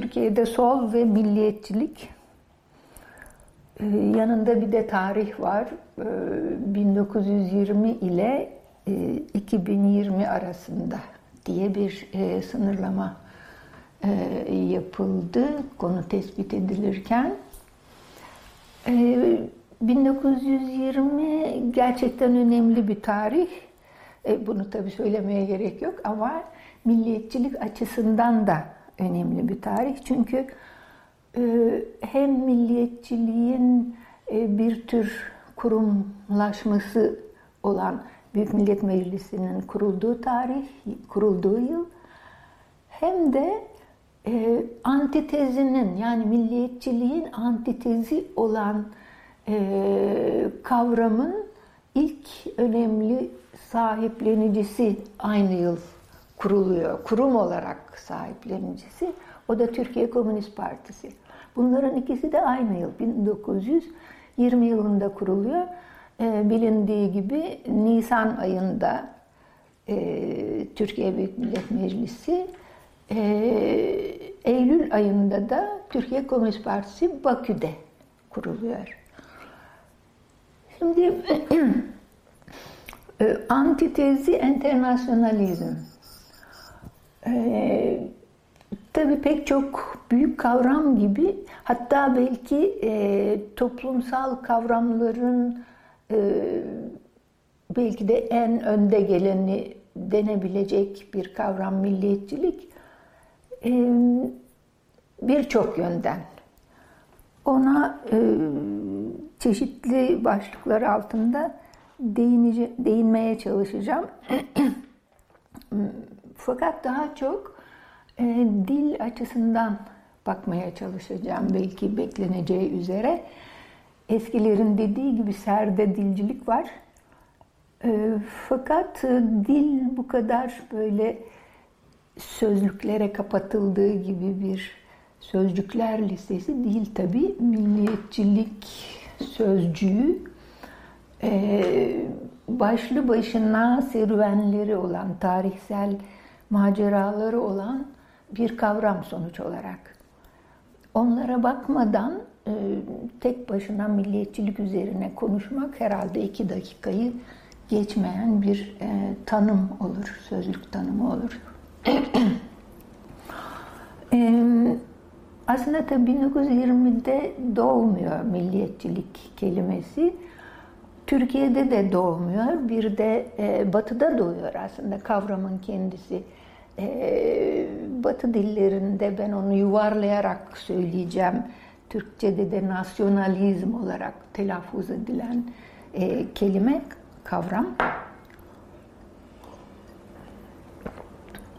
Türkiye'de sol ve milliyetçilik. E, yanında bir de tarih var. 1920 e, ile 2020 arasında diye bir sınırlama yapıldı konu tespit edilirken. 1920 gerçekten önemli bir tarih. Bunu tabii söylemeye gerek yok ama milliyetçilik açısından da önemli bir tarih. Çünkü e, hem milliyetçiliğin e, bir tür kurumlaşması olan Büyük Millet Meclisi'nin kurulduğu tarih, kurulduğu yıl hem de e, antitezinin yani milliyetçiliğin antitezi olan e, kavramın ilk önemli sahiplenicisi aynı yıl kuruluyor. Kurum olarak sahiplenicisi. O da Türkiye Komünist Partisi. Bunların ikisi de aynı yıl 1920 yılında kuruluyor. E, bilindiği gibi Nisan ayında e, Türkiye Büyük Millet Meclisi, e, Eylül ayında da Türkiye Komünist Partisi Bakü'de kuruluyor. Şimdi e, antitezi enternasyonalizm. Ee, tabii pek çok büyük kavram gibi hatta belki e, toplumsal kavramların e, belki de en önde geleni denebilecek bir kavram milliyetçilik e, birçok yönden. Ona e, çeşitli başlıklar altında değinici, değinmeye çalışacağım. Fakat daha çok e, dil açısından bakmaya çalışacağım belki bekleneceği üzere. Eskilerin dediği gibi serde dilcilik var. E, fakat e, dil bu kadar böyle sözlüklere kapatıldığı gibi bir sözcükler listesi değil tabi. Milliyetçilik sözcüğü e, başlı başına serüvenleri olan tarihsel maceraları olan bir kavram sonuç olarak. Onlara bakmadan e, tek başına milliyetçilik üzerine konuşmak herhalde iki dakikayı geçmeyen bir e, tanım olur, sözlük tanımı olur. e, aslında tabii 1920'de doğmuyor milliyetçilik kelimesi. Türkiye'de de doğmuyor, bir de Batı'da doğuyor aslında kavramın kendisi. E, batı dillerinde ben onu yuvarlayarak söyleyeceğim. Türkçe'de de nasyonalizm olarak telaffuz edilen e, kelime, kavram.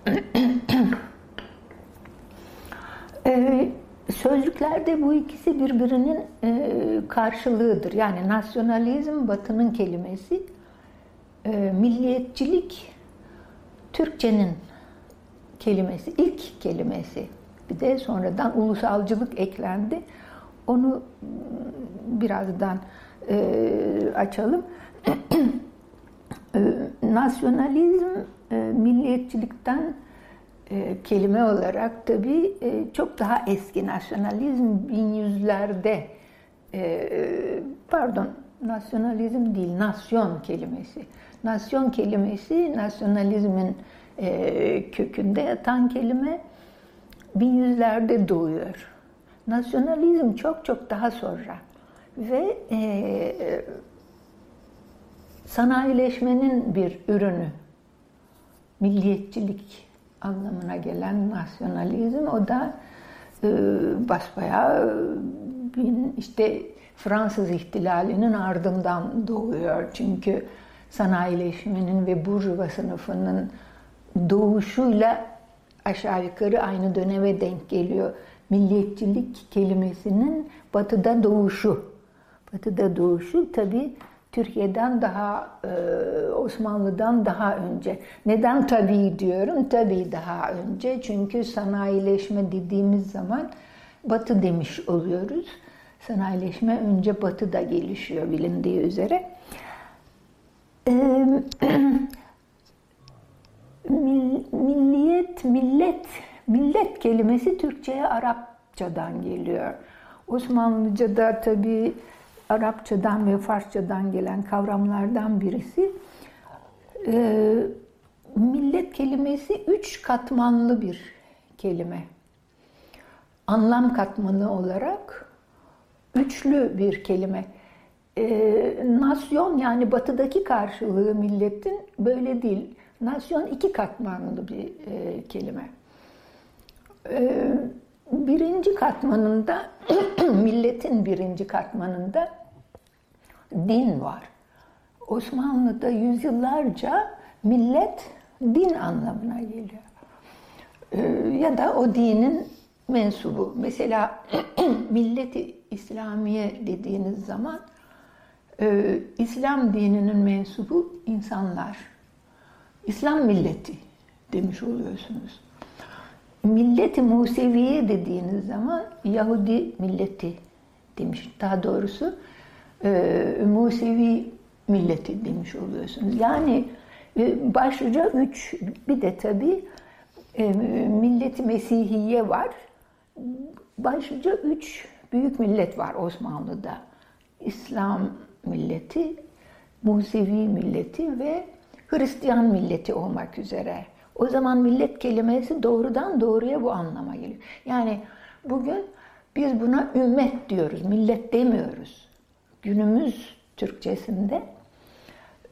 e, Sözlüklerde bu ikisi birbirinin e, karşılığıdır. Yani nasyonalizm batının kelimesi, e, milliyetçilik Türkçenin kelimesi, ilk kelimesi. Bir de sonradan ulusalcılık eklendi. Onu birazdan e, açalım. e, nasyonalizm e, milliyetçilikten e, kelime olarak tabii e, çok daha eski nasyonalizm bin yüzlerde e, pardon nasyonalizm değil nasyon kelimesi. Nasyon kelimesi nasyonalizmin e, kökünde yatan kelime bin yüzlerde doğuyor. Nasyonalizm çok çok daha sonra ve e, sanayileşmenin bir ürünü milliyetçilik anlamına gelen nasyonalizm o da e, basbayağı bin, işte Fransız ihtilalinin ardından doğuyor. Çünkü sanayileşmenin ve burjuva sınıfının doğuşuyla aşağı yukarı aynı döneme denk geliyor. Milliyetçilik kelimesinin batıda doğuşu. Batıda doğuşu tabi Türkiye'den daha, e, Osmanlı'dan daha önce. Neden tabii diyorum? Tabii daha önce. Çünkü sanayileşme dediğimiz zaman batı demiş oluyoruz. Sanayileşme önce batıda gelişiyor bilindiği üzere. milliyet, millet, millet kelimesi Türkçe'ye Arapçadan geliyor. Osmanlıca'da tabii Arapçadan ve Farsçadan gelen kavramlardan birisi. Ee, millet kelimesi üç katmanlı bir kelime. Anlam katmanı olarak üçlü bir kelime. Ee, nasyon yani batıdaki karşılığı milletin böyle değil. Nasyon iki katmanlı bir e, kelime. Ee, birinci katmanında, milletin birinci katmanında din var. Osmanlı'da yüzyıllarca millet din anlamına geliyor. Ee, ya da o dinin mensubu. Mesela milleti İslamiye dediğiniz zaman e, İslam dininin mensubu insanlar. İslam milleti demiş oluyorsunuz. Milleti Museviye dediğiniz zaman Yahudi milleti demiş. Daha doğrusu e, Musevi milleti demiş oluyorsunuz. Yani e, başlıca üç, bir de tabii e, milleti Mesihiye var. Başlıca üç büyük millet var Osmanlı'da. İslam milleti, Musevi milleti ve Hristiyan milleti olmak üzere. O zaman millet kelimesi doğrudan doğruya bu anlama geliyor. Yani bugün biz buna ümmet diyoruz, millet demiyoruz. Günümüz Türkçesinde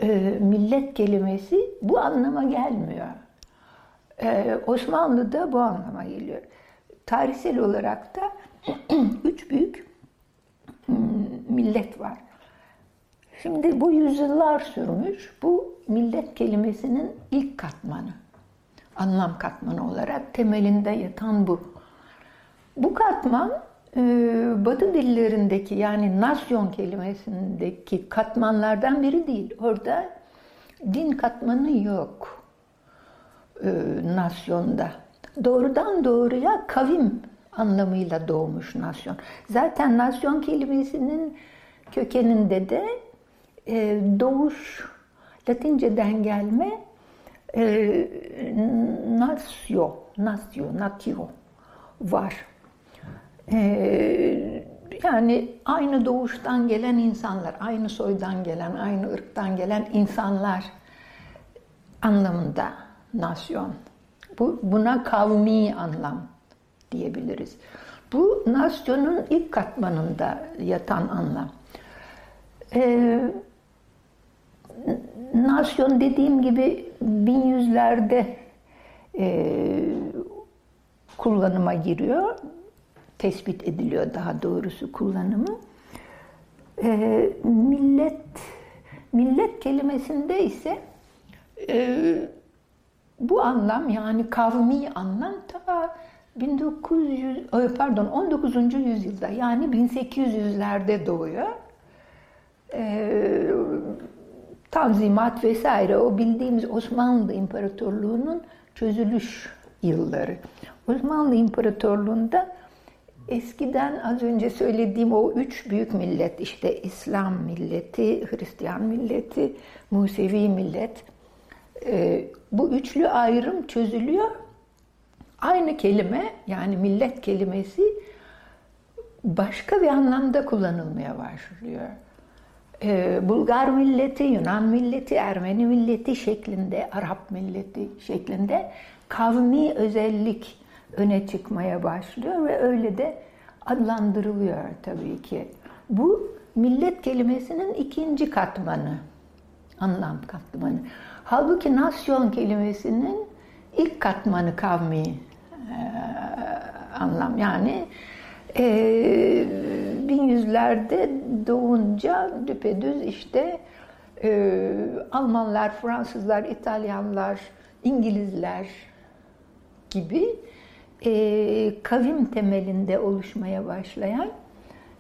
e, millet kelimesi bu anlama gelmiyor. E, Osmanlı'da bu anlama geliyor. Tarihsel olarak da üç büyük hmm, millet var. Şimdi bu yüzyıllar sürmüş. Bu millet kelimesinin ilk katmanı. Anlam katmanı olarak temelinde yatan bu. Bu katman e, Batı dillerindeki yani nasyon kelimesindeki katmanlardan biri değil. Orada din katmanı yok e, nasyonda. Doğrudan doğruya kavim anlamıyla doğmuş nasyon. Zaten nasyon kelimesinin kökeninde de e, doğuş, Latinceden gelme e, nasyo, nasyo, natio var. E, yani aynı doğuştan gelen insanlar, aynı soydan gelen, aynı ırktan gelen insanlar anlamında nasyon. Bu, buna kavmi anlam diyebiliriz. Bu nasyonun ilk katmanında yatan anlam. Ee, nasyon dediğim gibi bin yüzlerde e, kullanıma giriyor. Tespit ediliyor daha doğrusu kullanımı. E, millet millet kelimesinde ise e, bu anlam yani kavmi anlam ta 1900 pardon 19. yüzyılda yani 1800'lerde doğuyor. Ee, Tanzimat vesaire o bildiğimiz Osmanlı İmparatorluğu'nun çözülüş yılları. Osmanlı İmparatorluğu'nda eskiden az önce söylediğim o üç büyük millet işte İslam milleti, Hristiyan milleti, Musevi millet e, bu üçlü ayrım çözülüyor. Aynı kelime yani millet kelimesi başka bir anlamda kullanılmaya başlıyor. Ee, Bulgar milleti, Yunan milleti, Ermeni milleti şeklinde, Arap milleti şeklinde kavmi özellik öne çıkmaya başlıyor ve öyle de adlandırılıyor tabii ki. Bu millet kelimesinin ikinci katmanı, anlam katmanı. Halbuki nasyon kelimesinin ilk katmanı kavmi e, anlam. Yani e, bin yüzlerde doğunca düpedüz işte e, Almanlar, Fransızlar, İtalyanlar, İngilizler gibi e, kavim temelinde oluşmaya başlayan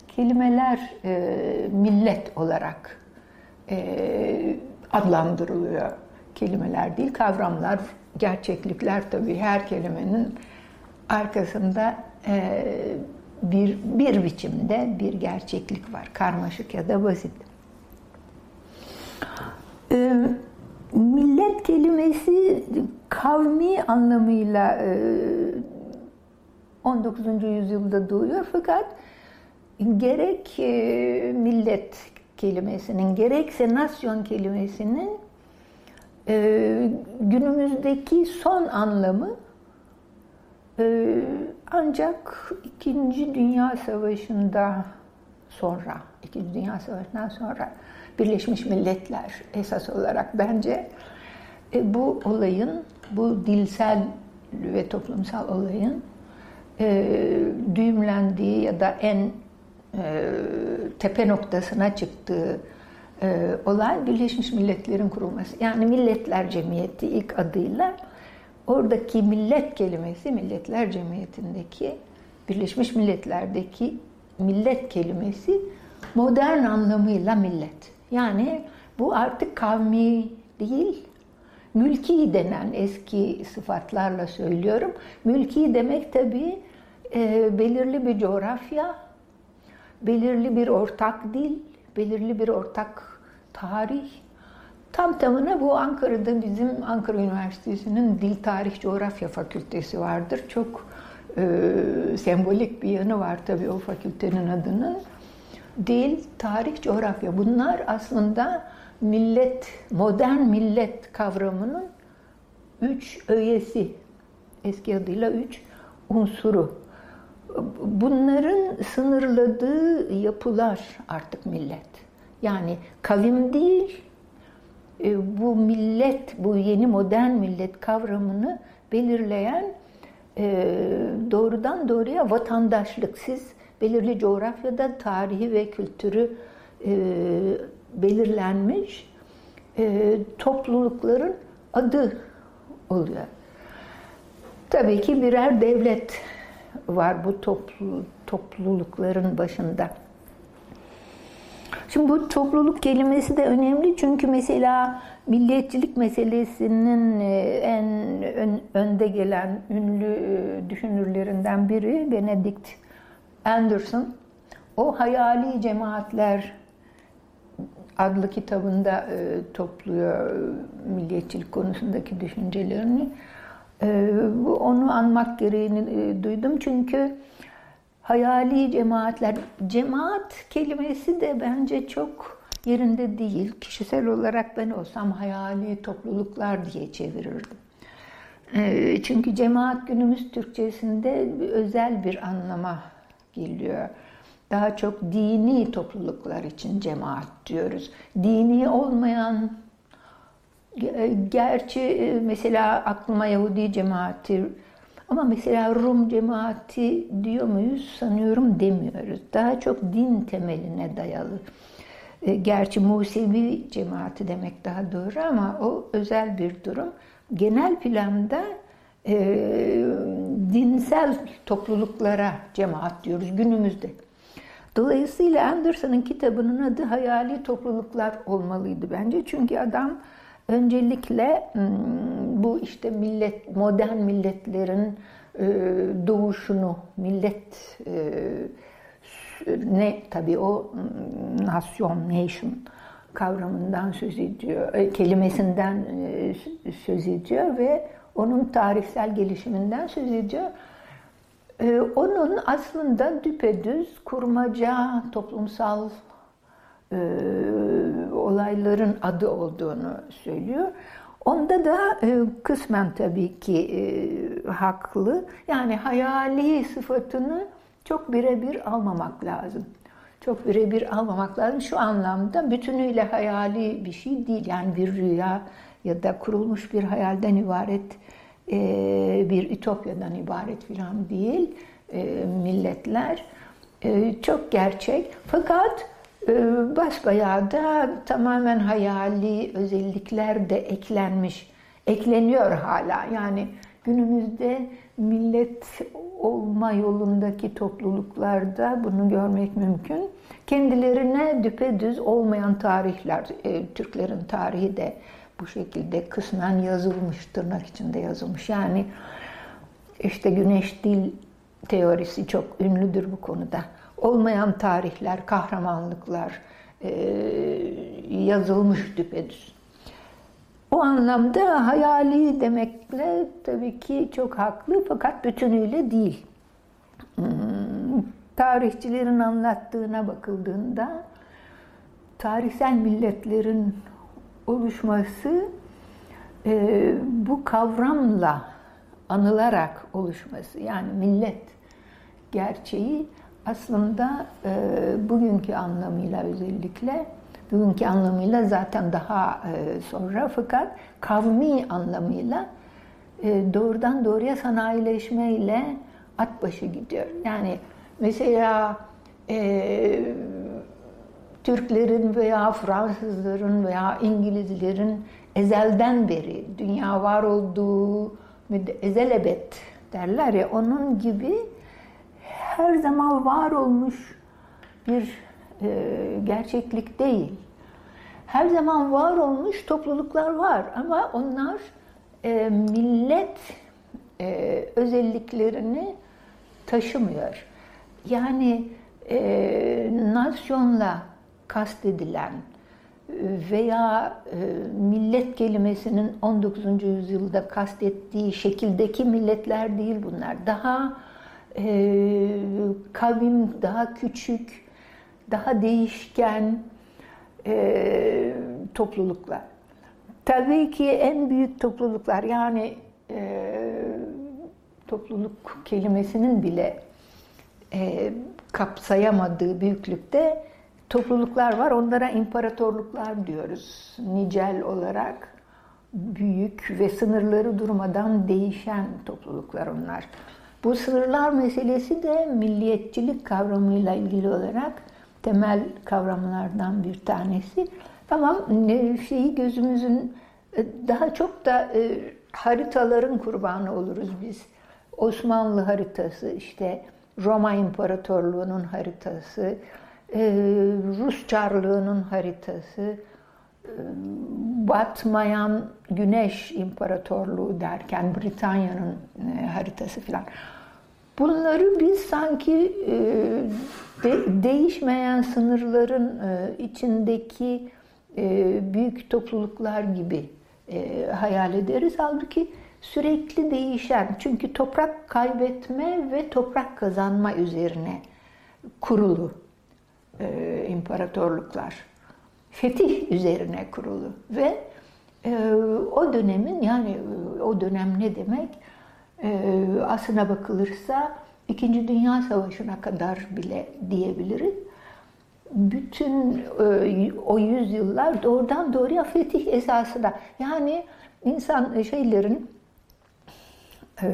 kelimeler e, millet olarak e, adlandırılıyor. Kelimeler değil, kavramlar, gerçeklikler tabii her kelimenin arkasında e, bir, bir biçimde bir gerçeklik var. Karmaşık ya da basit. E, millet kelimesi kavmi anlamıyla e, 19. yüzyılda doğuyor fakat gerek e, millet kelimesinin gerekse nasyon kelimesinin e, günümüzdeki son anlamı e, ancak İkinci Dünya Savaşı'nda sonra, İkinci Dünya Savaşı'ndan sonra Birleşmiş Milletler esas olarak bence e, bu olayın, bu dilsel ve toplumsal olayın e, düğümlendiği ya da en e, tepe noktasına çıktığı olay Birleşmiş Milletler'in kurulması. Yani Milletler Cemiyeti ilk adıyla oradaki millet kelimesi Milletler Cemiyeti'ndeki Birleşmiş Milletler'deki millet kelimesi modern anlamıyla millet. Yani bu artık kavmi değil, mülki denen eski sıfatlarla söylüyorum. Mülki demek tabii e, belirli bir coğrafya, belirli bir ortak dil, belirli bir ortak tarih. Tam tamına bu Ankara'da bizim Ankara Üniversitesi'nin Dil Tarih Coğrafya Fakültesi vardır. Çok e, sembolik bir yanı var tabii o fakültenin adının. Dil, tarih, coğrafya. Bunlar aslında millet, modern millet kavramının üç öğesi. Eski adıyla üç unsuru bunların sınırladığı yapılar artık millet. Yani kavim değil, e, bu millet, bu yeni modern millet kavramını belirleyen e, doğrudan doğruya vatandaşlık. Siz belirli coğrafyada tarihi ve kültürü e, belirlenmiş toplulukların adı oluyor. Tabii ki birer devlet var bu toplu, toplulukların başında. Şimdi bu topluluk kelimesi de önemli çünkü mesela milliyetçilik meselesinin e, en ön, önde gelen ünlü e, düşünürlerinden biri Benedict Anderson. O hayali cemaatler adlı kitabında e, topluyor milliyetçilik konusundaki düşüncelerini. Ee, onu anmak gereğini e, duydum çünkü hayali cemaatler, cemaat kelimesi de bence çok yerinde değil. Kişisel olarak ben olsam hayali topluluklar diye çevirirdim. Ee, çünkü cemaat günümüz Türkçesinde özel bir anlama geliyor. Daha çok dini topluluklar için cemaat diyoruz. Dini olmayan Gerçi e, mesela aklıma Yahudi cemaati ama mesela Rum cemaati diyor muyuz sanıyorum demiyoruz. Daha çok din temeline dayalı. E, gerçi Musevi cemaati demek daha doğru ama o özel bir durum. Genel planda e, dinsel topluluklara cemaat diyoruz günümüzde. Dolayısıyla Anderson'ın kitabının adı Hayali Topluluklar olmalıydı bence. Çünkü adam Öncelikle hmm, bu işte millet, modern milletlerin e, doğuşunu, millet e, ne tabii o hmm, nasyon, nation kavramından söz ediyor, e, kelimesinden söz ediyor ve onun tarihsel gelişiminden söz ediyor. Onun aslında düpedüz kurmaca toplumsal e, olayların adı olduğunu söylüyor. Onda da e, kısmen tabii ki e, haklı. Yani hayali sıfatını çok birebir almamak lazım. Çok birebir almamak lazım. Şu anlamda bütünüyle hayali bir şey değil. Yani bir rüya ya da kurulmuş bir hayalden ibaret e, bir ütopyadan ibaret filan değil. E, milletler e, çok gerçek. Fakat basbayağı da tamamen hayali özellikler de eklenmiş, ekleniyor hala. Yani günümüzde millet olma yolundaki topluluklarda bunu görmek mümkün. Kendilerine düpedüz olmayan tarihler, e, Türklerin tarihi de bu şekilde kısmen yazılmış, tırnak içinde yazılmış. Yani işte güneş dil teorisi çok ünlüdür bu konuda. Olmayan tarihler, kahramanlıklar e, yazılmış düpedüz. O anlamda hayali demekle tabii ki çok haklı fakat bütünüyle değil. Hmm, tarihçilerin anlattığına bakıldığında tarihsel milletlerin oluşması e, bu kavramla anılarak oluşması yani millet gerçeği aslında e, bugünkü anlamıyla özellikle bugünkü anlamıyla zaten daha e, sonra fakat kavmi anlamıyla e, doğrudan doğruya sanayileşmeyle at başı gidiyor. Yani mesela e, Türklerin veya Fransızların veya İngilizlerin ezelden beri dünya var olduğu ezelebet derler ya onun gibi her zaman var olmuş bir e, gerçeklik değil. Her zaman var olmuş topluluklar var ama onlar e, millet e, özelliklerini taşımıyor. Yani e, nasyonla kastedilen veya e, millet kelimesinin 19. yüzyılda kastettiği şekildeki milletler değil bunlar. Daha e, kavim, daha küçük, daha değişken e, topluluklar. Tabii ki en büyük topluluklar yani e, topluluk kelimesinin bile e, kapsayamadığı büyüklükte topluluklar var. Onlara imparatorluklar diyoruz. Nicel olarak büyük ve sınırları durmadan değişen topluluklar onlar. Bu sınırlar meselesi de milliyetçilik kavramıyla ilgili olarak temel kavramlardan bir tanesi. Tamam şeyi gözümüzün e, daha çok da e, haritaların kurbanı oluruz biz. Osmanlı haritası, işte Roma İmparatorluğu'nun haritası, e, Rus Çarlığı'nın haritası, e, batmayan Güneş İmparatorluğu derken Britanya'nın e, haritası filan. Bunları biz sanki de, değişmeyen sınırların içindeki büyük topluluklar gibi hayal ederiz. Halbuki sürekli değişen, çünkü toprak kaybetme ve toprak kazanma üzerine kurulu e, imparatorluklar. Fetih üzerine kurulu ve e, o dönemin yani o dönem ne demek? E, aslına bakılırsa İkinci Dünya Savaşı'na kadar bile diyebiliriz. Bütün e, o yüzyıllar doğrudan doğruya fetih esasında. Yani insan şeylerin e,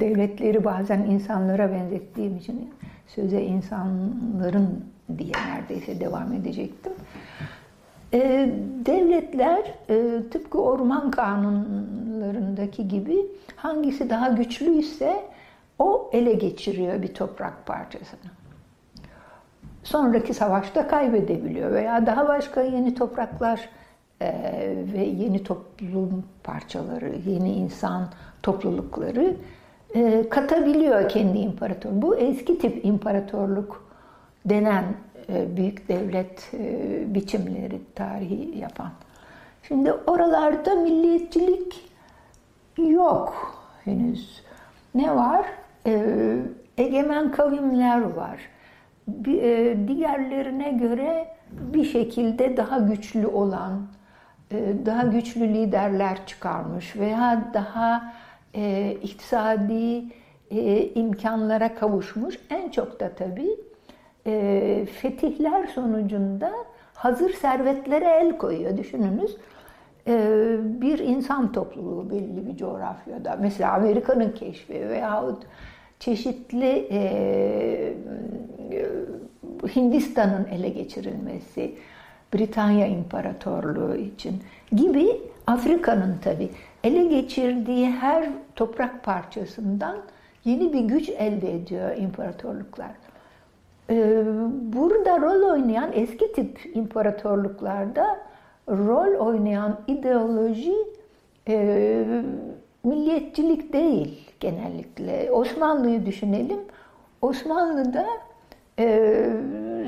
devletleri bazen insanlara benzettiğim için söze insanların diye neredeyse devam edecektim. E, devletler e, tıpkı orman kanunlarındaki gibi hangisi daha güçlüyse o ele geçiriyor bir toprak parçasını. Sonraki savaşta kaybedebiliyor veya daha başka yeni topraklar e, ve yeni toplum parçaları, yeni insan toplulukları e, katabiliyor kendi imparator. Bu eski tip imparatorluk denen büyük devlet e, biçimleri tarihi yapan. Şimdi oralarda milliyetçilik yok henüz. Ne var? E, egemen kavimler var. Diğerlerine göre bir şekilde daha güçlü olan, daha güçlü liderler çıkarmış veya daha iktisadi imkanlara kavuşmuş. En çok da tabii e, fetihler sonucunda hazır servetlere el koyuyor. Düşününüz e, bir insan topluluğu belli bir coğrafyada. Mesela Amerika'nın keşfi veyahut çeşitli e, Hindistan'ın ele geçirilmesi, Britanya İmparatorluğu için gibi Afrika'nın tabi ele geçirdiği her toprak parçasından yeni bir güç elde ediyor imparatorluklar. Ee, burada rol oynayan eski tip imparatorluklarda rol oynayan ideoloji e, milliyetçilik değil genellikle. Osmanlı'yı düşünelim. Osmanlı'da e,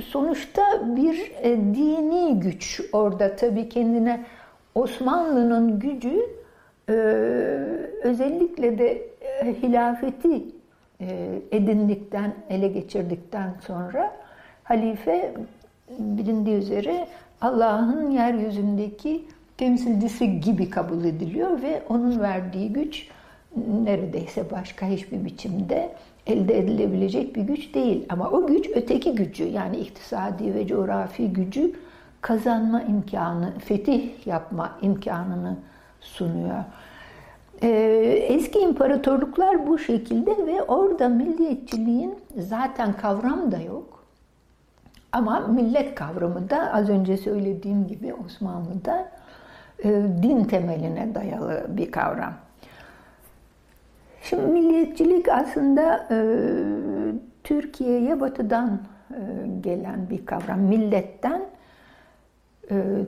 sonuçta bir e, dini güç orada tabii kendine Osmanlı'nın gücü özellikle de hilafeti edindikten, ele geçirdikten sonra halife bilindiği üzere Allah'ın yeryüzündeki temsilcisi gibi kabul ediliyor ve onun verdiği güç neredeyse başka hiçbir biçimde elde edilebilecek bir güç değil. Ama o güç öteki gücü yani iktisadi ve coğrafi gücü kazanma imkanı, fetih yapma imkanını sunuyor. Ee, eski imparatorluklar bu şekilde ve orada milliyetçiliğin zaten kavram da yok. Ama millet kavramı da az önce söylediğim gibi Osmanlı'da e, din temeline dayalı bir kavram. Şimdi milliyetçilik aslında e, Türkiye'ye batıdan e, gelen bir kavram. Milletten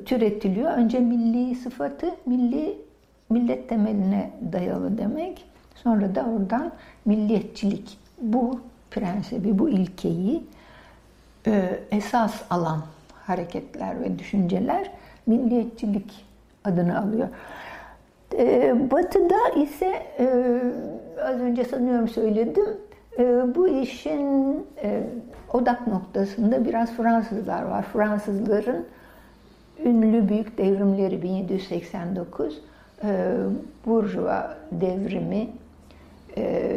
türetiliyor. Önce milli sıfatı, milli millet temeline dayalı demek. Sonra da oradan milliyetçilik. Bu prensibi, bu ilkeyi e, esas alan hareketler ve düşünceler milliyetçilik adını alıyor. E, batı'da ise e, az önce sanıyorum söyledim, e, bu işin e, odak noktasında biraz Fransızlar var. Fransızların ünlü büyük devrimleri 1789, e, Burjuva devrimi e,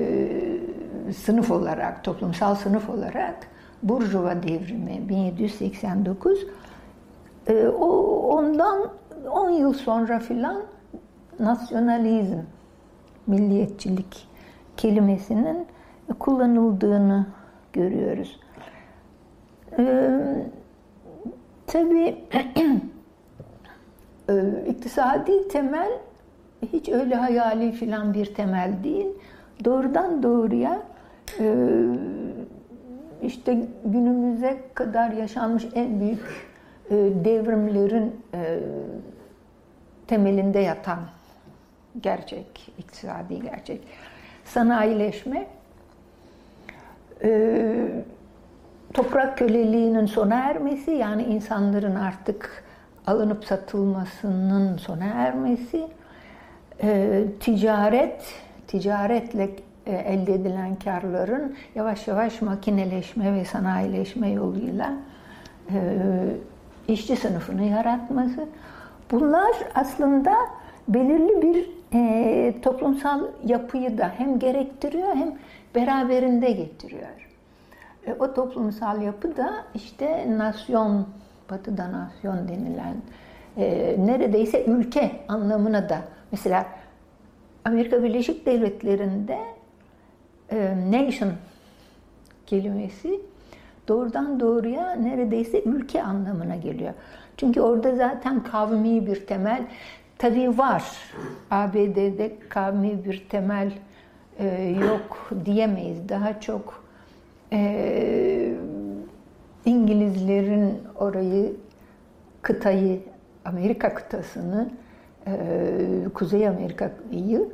sınıf olarak, toplumsal sınıf olarak Burjuva devrimi 1789 e, o ondan 10 yıl sonra filan nasyonalizm, milliyetçilik kelimesinin kullanıldığını görüyoruz. Ee, tabii e, iktisadi temel hiç öyle hayali filan bir temel değil. Doğrudan doğruya e, işte günümüze kadar yaşanmış en büyük e, devrimlerin e, temelinde yatan gerçek, iktisadi gerçek. Sanayileşme, toprak köleliğinin sona ermesi, yani insanların artık alınıp satılmasının sona ermesi, e, ticaret, ticaretle e, elde edilen karların yavaş yavaş makineleşme ve sanayileşme yoluyla e, işçi sınıfını yaratması. Bunlar aslında belirli bir e, toplumsal yapıyı da hem gerektiriyor hem beraberinde getiriyor. E, o toplumsal yapı da işte nasyon, batıda nasyon denilen e, neredeyse ülke anlamına da mesela Amerika Birleşik Devletleri'nde e, nation kelimesi doğrudan doğruya neredeyse ülke anlamına geliyor. Çünkü orada zaten kavmi bir temel tabii var. ABD'de kavmi bir temel e, yok diyemeyiz. Daha çok e, İngilizlerin orayı, kıtayı, Amerika kıtasını, Kuzey Amerika'yı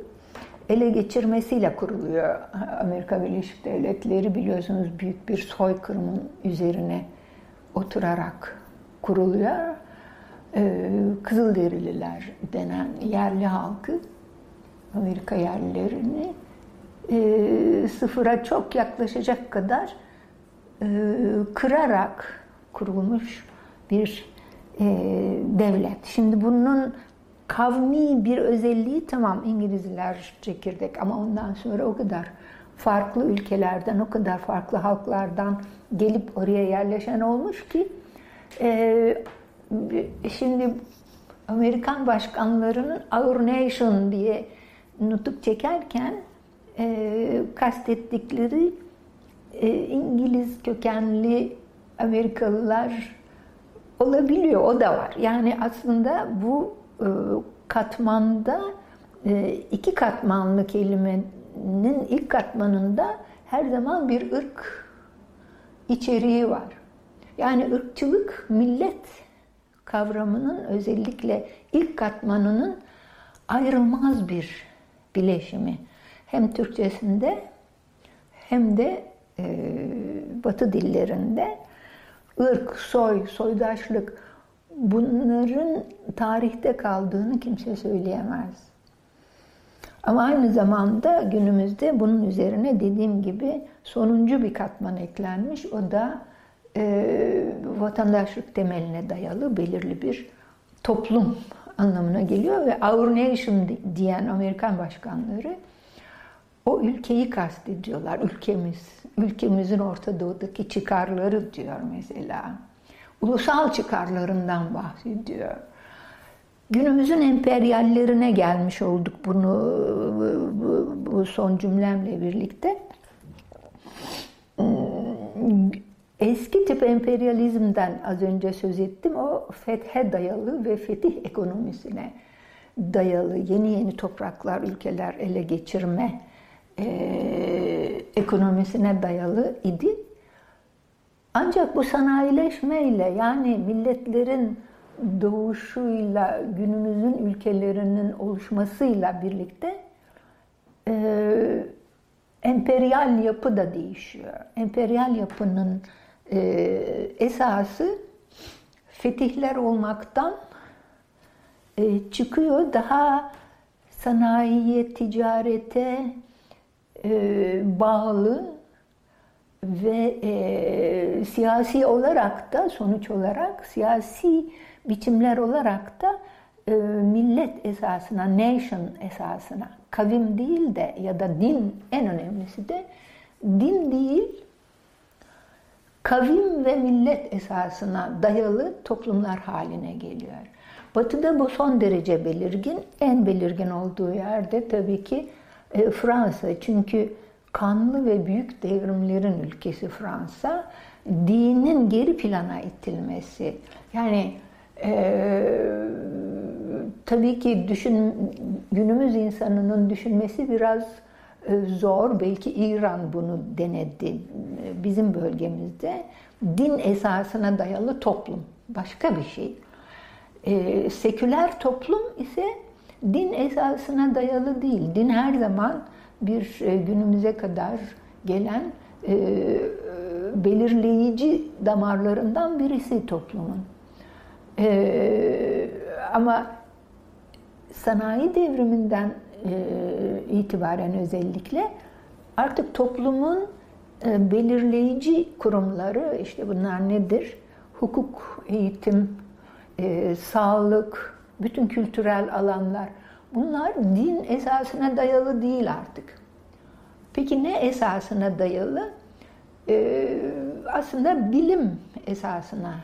ele geçirmesiyle kuruluyor. Amerika Birleşik Devletleri biliyorsunuz büyük bir soykırımın üzerine oturarak kuruluyor. Ee, Kızılderililer denen yerli halkı, Amerika yerlilerini e, sıfıra çok yaklaşacak kadar e, kırarak kurulmuş bir e, devlet. Şimdi bunun kavmi bir özelliği tamam İngilizler çekirdek ama ondan sonra o kadar farklı ülkelerden, o kadar farklı halklardan gelip oraya yerleşen olmuş ki e, şimdi Amerikan başkanlarının Our Nation diye nutuk çekerken e, kastettikleri e, İngiliz kökenli Amerikalılar olabiliyor, o da var. Yani aslında bu katmanda e, iki katmanlı kelimenin ilk katmanında her zaman bir ırk içeriği var. Yani ırkçılık millet kavramının özellikle ilk katmanının ayrılmaz bir bileşimi. Hem Türkçesinde hem de e, Batı dillerinde ırk, soy, soydaşlık bunların tarihte kaldığını kimse söyleyemez. Ama aynı zamanda günümüzde bunun üzerine dediğim gibi sonuncu bir katman eklenmiş. O da e, vatandaşlık temeline dayalı belirli bir toplum anlamına geliyor ve Our Nation diyen Amerikan başkanları o ülkeyi kastediyorlar. Ülkemiz, ülkemizin Orta Doğu'daki çıkarları diyor mesela. Ulusal çıkarlarından bahsediyor. Günümüzün emperyallerine gelmiş olduk bunu bu son cümlemle birlikte. Eski tip emperyalizmden az önce söz ettim. O fethe dayalı ve fetih ekonomisine dayalı yeni yeni topraklar, ülkeler ele geçirme e, ekonomisine dayalı idi. Ancak bu sanayileşmeyle yani milletlerin doğuşuyla günümüzün ülkelerinin oluşmasıyla birlikte e, emperyal yapı da değişiyor. Emperyal yapının e, esası fetihler olmaktan e, çıkıyor. Daha sanayiye, ticarete e, bağlı ve e, siyasi olarak da sonuç olarak siyasi biçimler olarak da e, millet esasına, nation esasına, kavim değil de ya da din en önemlisi de din değil, kavim ve millet esasına dayalı toplumlar haline geliyor. Batı'da bu son derece belirgin. En belirgin olduğu yerde tabii ki e, Fransa. Çünkü kanlı ve büyük devrimlerin ülkesi Fransa. Dinin geri plana itilmesi. Yani e, tabii ki düşün, günümüz insanının düşünmesi biraz e, zor. Belki İran bunu denedi e, bizim bölgemizde. Din esasına dayalı toplum. Başka bir şey. E, seküler toplum ise din esasına dayalı değil. Din her zaman bir e, günümüze kadar gelen e, belirleyici damarlarından birisi toplumun. E, ama sanayi devriminden e, itibaren özellikle artık toplumun e, belirleyici kurumları işte bunlar nedir? Hukuk, eğitim, e, sağlık, bütün kültürel alanlar bunlar din esasına dayalı değil artık. Peki ne esasına dayalı? Ee, aslında bilim esasına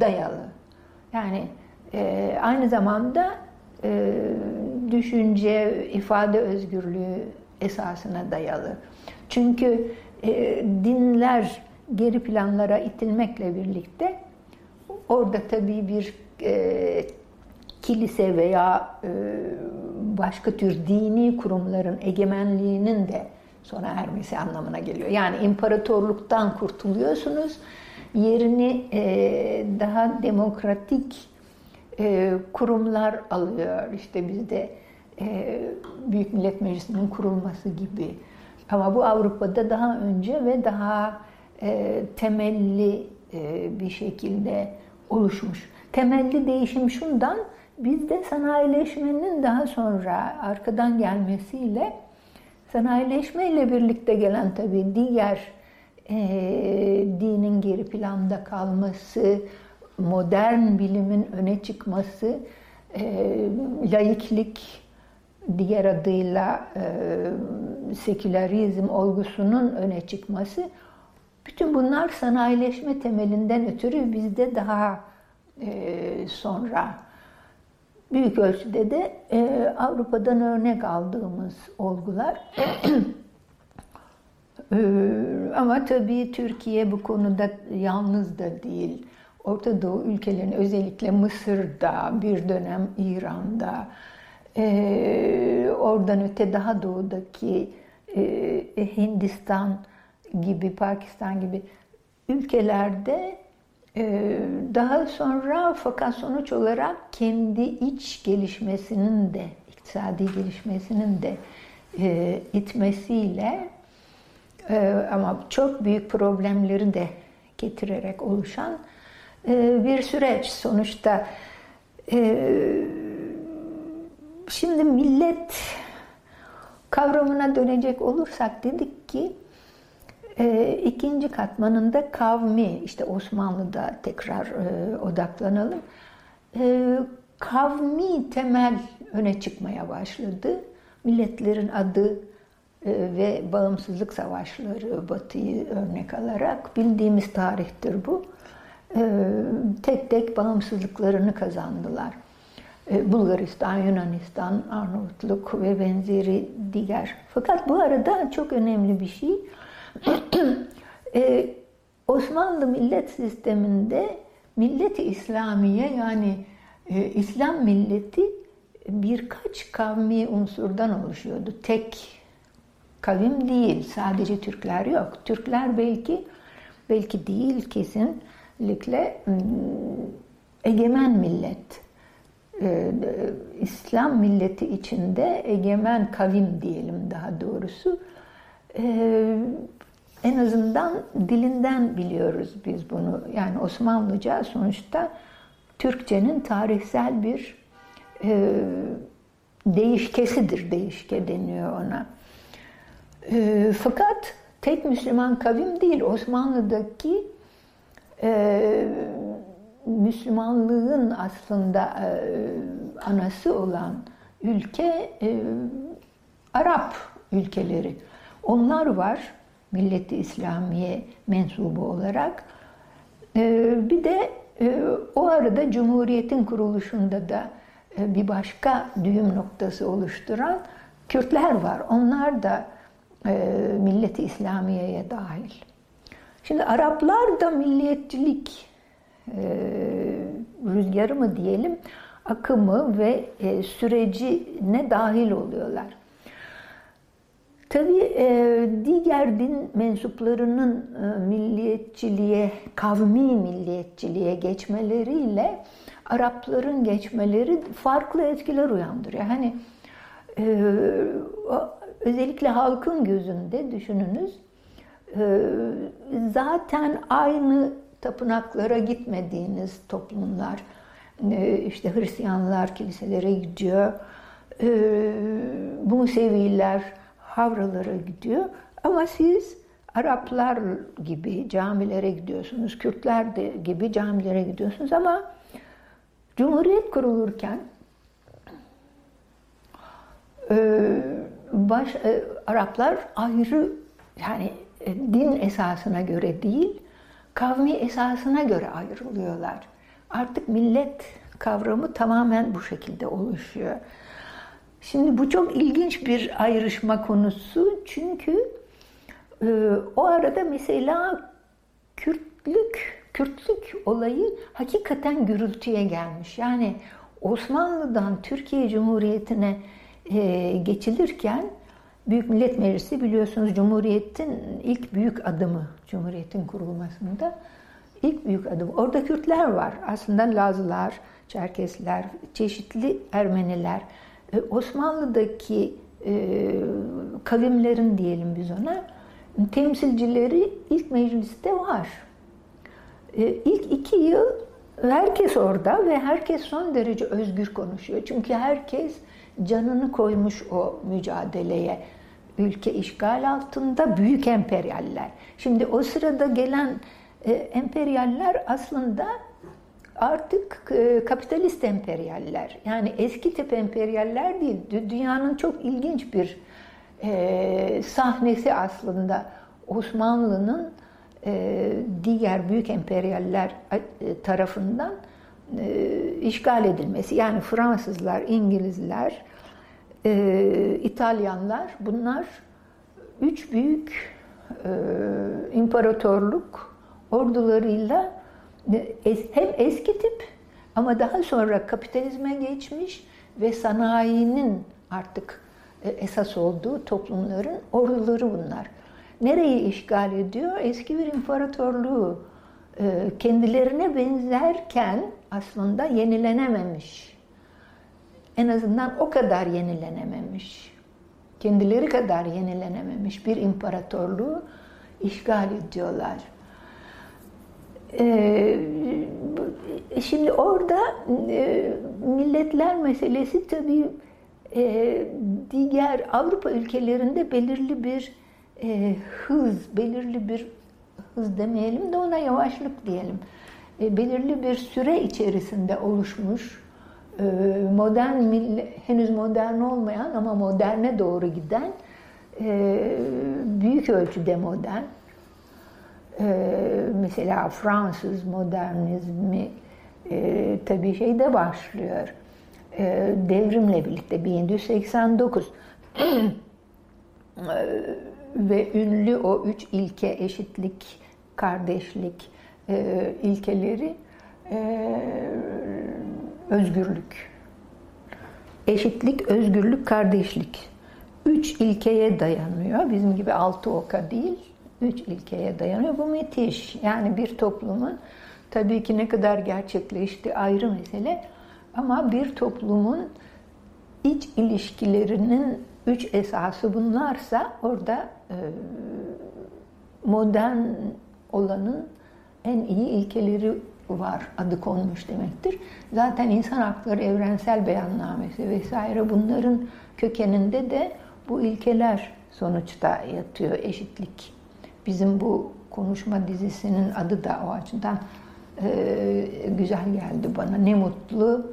dayalı. Yani e, aynı zamanda e, düşünce, ifade özgürlüğü esasına dayalı. Çünkü e, dinler geri planlara itilmekle birlikte orada tabii bir e, kilise veya e, başka tür dini kurumların egemenliğinin de sona ermesi anlamına geliyor. Yani imparatorluktan kurtuluyorsunuz, yerini e, daha demokratik e, kurumlar alıyor. İşte bizde Büyük Millet Meclisi'nin kurulması gibi. Ama bu Avrupa'da daha önce ve daha temelli bir şekilde oluşmuş. Temelli değişim şundan, bizde sanayileşmenin daha sonra arkadan gelmesiyle sanayileşme ile birlikte gelen tabii diğer e, dinin geri planda kalması, modern bilimin öne çıkması, e, laiklik diğer adıyla e, sekülerizm olgusunun öne çıkması, bütün bunlar sanayileşme temelinden ötürü bizde daha e, sonra büyük ölçüde de e, Avrupa'dan örnek aldığımız olgular. Ee, ama tabii Türkiye bu konuda yalnız da değil. Orta Doğu ülkelerin özellikle Mısır'da, bir dönem İran'da, e, oradan öte daha doğudaki e, Hindistan gibi, Pakistan gibi ülkelerde e, daha sonra fakat sonuç olarak kendi iç gelişmesinin de, iktisadi gelişmesinin de e, itmesiyle e, ama çok büyük problemleri de getirerek oluşan e, bir süreç. Sonuçta şimdi millet kavramına dönecek olursak dedik ki e, ikinci katmanında kavmi, işte Osmanlı'da tekrar e, odaklanalım. E, kavmi temel öne çıkmaya başladı. Milletlerin adı e, ve bağımsızlık savaşları Batı'yı örnek alarak bildiğimiz tarihtir bu. E, tek tek bağımsızlıklarını kazandılar. Bulgaristan, Yunanistan, Arnavutluk ve benzeri diğer. Fakat bu arada çok önemli bir şey. Ee, Osmanlı millet sisteminde milleti İslamiye yani e, İslam milleti birkaç kavmi unsurdan oluşuyordu. Tek kavim değil, sadece Türkler yok. Türkler belki belki değil kesinlikle hmm, egemen millet. Ee, İslam milleti içinde egemen kavim diyelim daha doğrusu. Ee, en azından dilinden biliyoruz biz bunu. Yani Osmanlıca sonuçta Türkçenin tarihsel bir e, değişkesidir. Değişke deniyor ona. E, fakat tek Müslüman kavim değil. Osmanlı'daki e, Müslümanlığın aslında e, anası olan ülke e, Arap ülkeleri. Onlar var milleti İslamiye mensubu olarak. Ee, bir de e, o arada Cumhuriyet'in kuruluşunda da e, bir başka düğüm noktası oluşturan Kürtler var. Onlar da e, milleti İslamiye'ye dahil. Şimdi Araplar da milliyetçilik rüzgarı mı diyelim akımı ve süreci ne dahil oluyorlar. Tabii e, diğer din mensuplarının e, milliyetçiliğe, kavmi milliyetçiliğe geçmeleriyle Arapların geçmeleri farklı etkiler uyandırıyor. Hani e, özellikle halkın gözünde düşününüz zaten aynı tapınaklara gitmediğiniz toplumlar, işte Hristiyanlar kiliselere gidiyor, Museviler, havralara gidiyor. Ama siz Araplar gibi camilere gidiyorsunuz, Kürtler de gibi camilere gidiyorsunuz ama Cumhuriyet kurulurken e, baş e, Araplar ayrı yani e, din esasına göre değil, kavmi esasına göre ayrılıyorlar. Artık millet kavramı tamamen bu şekilde oluşuyor. Şimdi bu çok ilginç bir ayrışma konusu çünkü e, o arada mesela Kürtlük, Kürtlük olayı hakikaten gürültüye gelmiş. Yani Osmanlı'dan Türkiye Cumhuriyeti'ne e, geçilirken Büyük Millet Meclisi biliyorsunuz Cumhuriyet'in ilk büyük adımı, Cumhuriyet'in kurulmasında ilk büyük adım. Orada Kürtler var. Aslında Lazılar, Çerkesler, çeşitli Ermeniler. E, Osmanlı'daki e, kavimlerin diyelim biz ona temsilcileri ilk mecliste var. E, ilk iki yıl herkes orada ve herkes son derece özgür konuşuyor. Çünkü herkes canını koymuş o mücadeleye. Ülke işgal altında büyük emperyaller. Şimdi o sırada gelen emperyaller aslında artık e, kapitalist emperyaller. Yani eski tip emperyaller değil. Dünyanın çok ilginç bir e, sahnesi aslında Osmanlı'nın e, diğer büyük emperyaller tarafından işgal edilmesi. Yani Fransızlar, İngilizler, İtalyanlar bunlar üç büyük imparatorluk ordularıyla hem eski tip ama daha sonra kapitalizme geçmiş ve sanayinin artık e, esas olduğu toplumların orduları bunlar. Nereyi işgal ediyor? Eski bir imparatorluğu e, kendilerine benzerken aslında yenilenememiş. En azından o kadar yenilenememiş. Kendileri kadar yenilenememiş bir imparatorluğu işgal ediyorlar. Ee, şimdi orada e, milletler meselesi tabii e, diğer Avrupa ülkelerinde belirli bir e, hız, belirli bir hız demeyelim de ona yavaşlık diyelim. E, belirli bir süre içerisinde oluşmuş, e, modern, henüz modern olmayan ama moderne doğru giden, e, büyük ölçüde modern. E, mesela Fransız modernizmi e, tabii şeyde başlıyor. E, devrimle birlikte 1789 e, ve ünlü o üç ilke eşitlik, kardeşlik e, ilkeleri e, özgürlük. Eşitlik, özgürlük, kardeşlik. Üç ilkeye dayanıyor. Bizim gibi altı oka değil, üç ilkeye dayanıyor. Bu müthiş. Yani bir toplumun tabii ki ne kadar gerçekleşti ayrı mesele. Ama bir toplumun iç ilişkilerinin üç esası bunlarsa orada e, modern olanın en iyi ilkeleri var, adı konmuş demektir. Zaten insan hakları evrensel beyannamesi vesaire bunların kökeninde de bu ilkeler sonuçta yatıyor, eşitlik. Bizim bu konuşma dizisinin adı da o açıdan e, güzel geldi bana. Ne mutlu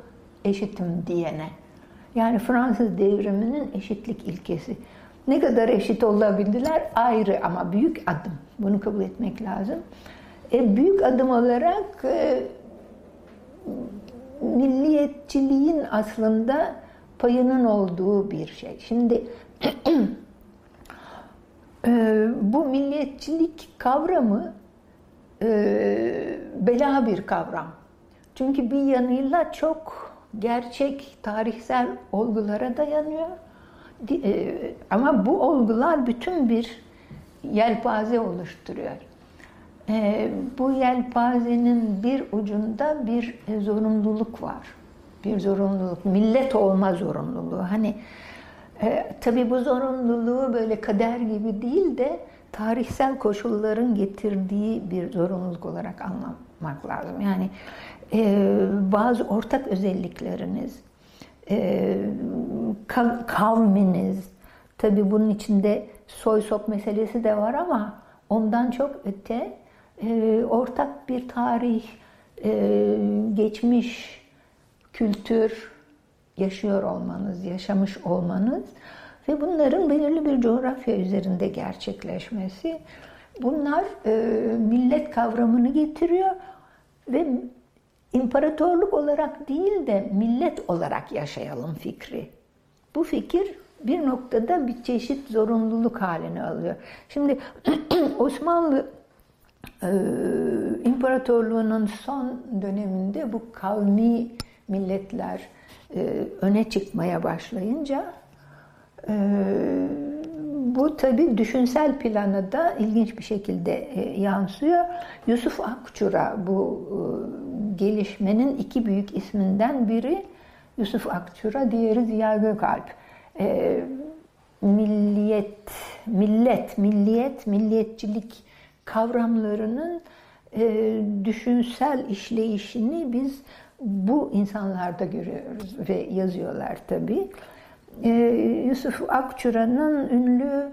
eşitim diyene. Yani Fransız devriminin eşitlik ilkesi. Ne kadar eşit olabildiler ayrı ama büyük adım. Bunu kabul etmek lazım. E, büyük adım olarak e, milliyetçiliğin aslında payının olduğu bir şey. Şimdi e, bu milliyetçilik kavramı e, bela bir kavram. Çünkü bir yanıyla çok gerçek tarihsel olgulara dayanıyor. E, ama bu olgular bütün bir yelpaze oluşturuyor. E, bu yelpazenin bir ucunda bir zorunluluk var. Bir zorunluluk, millet olma zorunluluğu. Hani e, tabii bu zorunluluğu böyle kader gibi değil de tarihsel koşulların getirdiği bir zorunluluk olarak anlamak lazım. Yani e, bazı ortak özellikleriniz, e, kavminiz, tabii bunun içinde soy sop meselesi de var ama ondan çok öte e, ortak bir tarih, e, geçmiş kültür yaşıyor olmanız, yaşamış olmanız ve bunların belirli bir coğrafya üzerinde gerçekleşmesi bunlar e, millet kavramını getiriyor ve imparatorluk olarak değil de millet olarak yaşayalım fikri. Bu fikir bir noktada bir çeşit zorunluluk haline alıyor. Şimdi Osmanlı e, İmparatorluğu'nun son döneminde bu kavmi milletler e, öne çıkmaya başlayınca e, bu tabi düşünsel plana da ilginç bir şekilde e, yansıyor. Yusuf Akçura bu gelişmenin iki büyük isminden biri Yusuf Akçura, diğeri Ziya Gökalp. Milliyet, millet, milliyet, milliyetçilik kavramlarının düşünsel işleyişini biz bu insanlarda görüyoruz ve yazıyorlar tabii. E, Yusuf Akçura'nın ünlü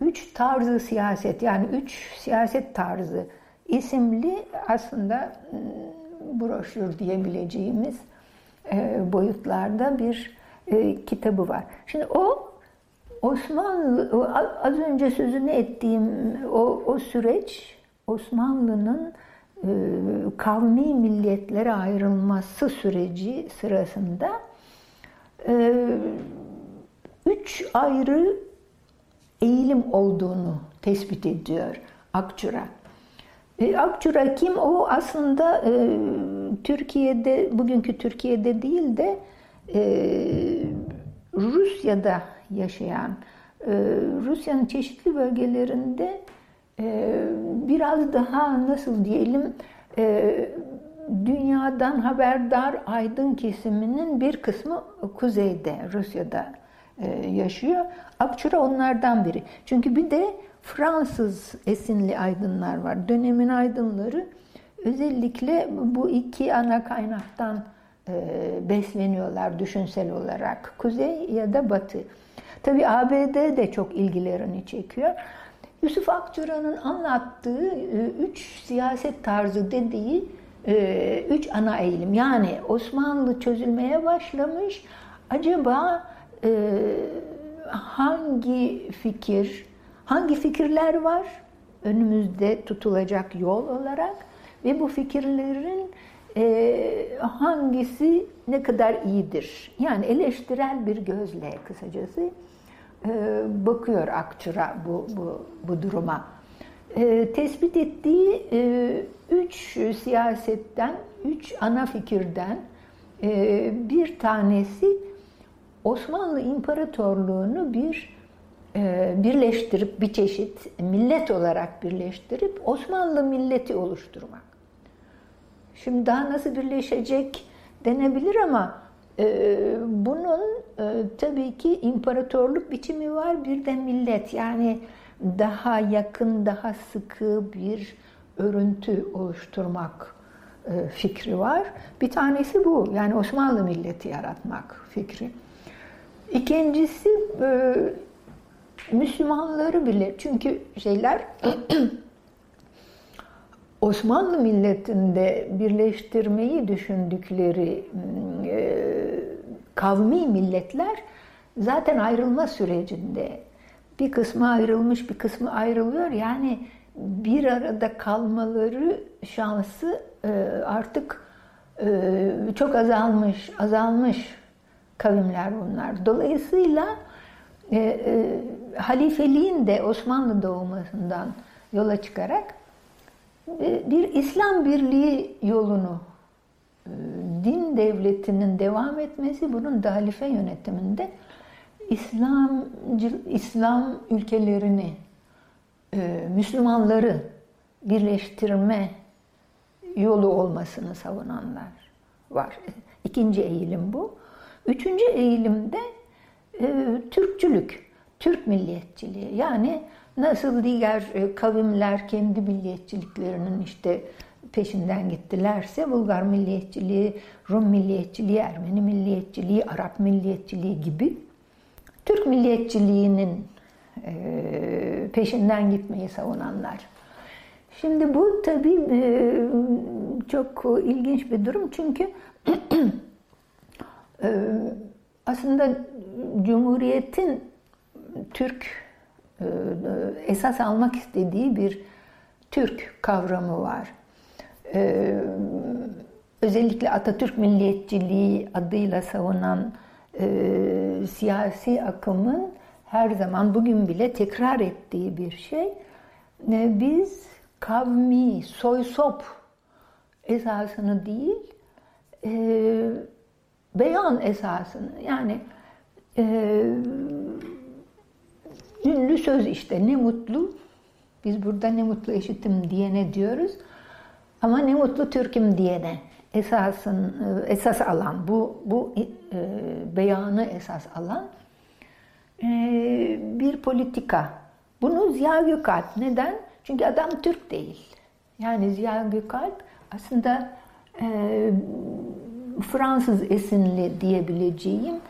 Üç Tarzı Siyaset yani Üç Siyaset Tarzı isimli aslında ıı, broşür diyebileceğimiz e, boyutlarda bir e, kitabı var. Şimdi o Osmanlı, az önce sözünü ettiğim o, o süreç Osmanlı'nın kavmi milletlere ayrılması süreci sırasında e, üç ayrı eğilim olduğunu tespit ediyor Akçura. E, Akçura kim? O aslında e, Türkiye'de, bugünkü Türkiye'de değil de e, Rusya'da yaşayan, e, Rusya'nın çeşitli bölgelerinde e, biraz daha nasıl diyelim e, dünyadan haberdar aydın kesiminin bir kısmı kuzeyde, Rusya'da e, yaşıyor. Akçura onlardan biri. Çünkü bir de Fransız esinli aydınlar var. Dönemin aydınları özellikle bu iki ana kaynaktan e, besleniyorlar düşünsel olarak. Kuzey ya da batı. Tabi ABD de çok ilgilerini çekiyor. Yusuf Akçura'nın anlattığı e, üç siyaset tarzı dediği e, üç ana eğilim. Yani Osmanlı çözülmeye başlamış. Acaba e, hangi fikir, hangi fikirler var önümüzde tutulacak yol olarak ve bu fikirlerin hangisi ne kadar iyidir? Yani eleştirel bir gözle kısacası bakıyor Akçura bu, bu, bu duruma e, tespit ettiği e, üç siyasetten, üç ana fikirden e, bir tanesi Osmanlı İmparatorluğunu bir e, birleştirip bir çeşit millet olarak birleştirip Osmanlı milleti oluşturmak. Şimdi daha nasıl birleşecek denebilir ama bunun e, tabii ki imparatorluk biçimi var bir de millet yani daha yakın, daha sıkı bir örüntü oluşturmak e, fikri var. Bir tanesi bu. Yani Osmanlı milleti yaratmak fikri. İkincisi e, Müslümanları bile çünkü şeyler Osmanlı milletinde birleştirmeyi düşündükleri kavmi milletler zaten ayrılma sürecinde bir kısmı ayrılmış, bir kısmı ayrılıyor. Yani bir arada kalmaları şansı e, artık e, çok azalmış, azalmış kavimler bunlar. Dolayısıyla e, halifeliğin de Osmanlı doğmasından yola çıkarak bir İslam birliği yolunu din devletinin devam etmesi bunun da halife yönetiminde İslam İslam ülkelerini, e, Müslümanları birleştirme yolu olmasını savunanlar var. İkinci eğilim bu. Üçüncü eğilimde e, Türkçülük, Türk milliyetçiliği. Yani nasıl diğer e, kavimler kendi milliyetçiliklerinin işte peşinden gittilerse Bulgar milliyetçiliği, Rum milliyetçiliği, Ermeni milliyetçiliği, Arap milliyetçiliği gibi Türk milliyetçiliğinin e, peşinden gitmeyi savunanlar. Şimdi bu tabii e, çok ilginç bir durum çünkü e, aslında Cumhuriyet'in Türk esas almak istediği bir Türk kavramı var. Özellikle Atatürk milliyetçiliği adıyla savunan e, siyasi akımın her zaman bugün bile tekrar ettiği bir şey. E, biz kavmi, soysop esasını değil, e, beyan esasını yani e, ünlü söz işte ne mutlu biz burada ne mutlu eşitim diyene diyoruz ama ne mutlu Türk'üm diyene esasın e, esas alan bu bu e, beyanı esas alan e, bir politika. Bunu Ziya Gökalp neden? Çünkü adam Türk değil. Yani Ziya Gökalp aslında e, Fransız esinli diyebileceğim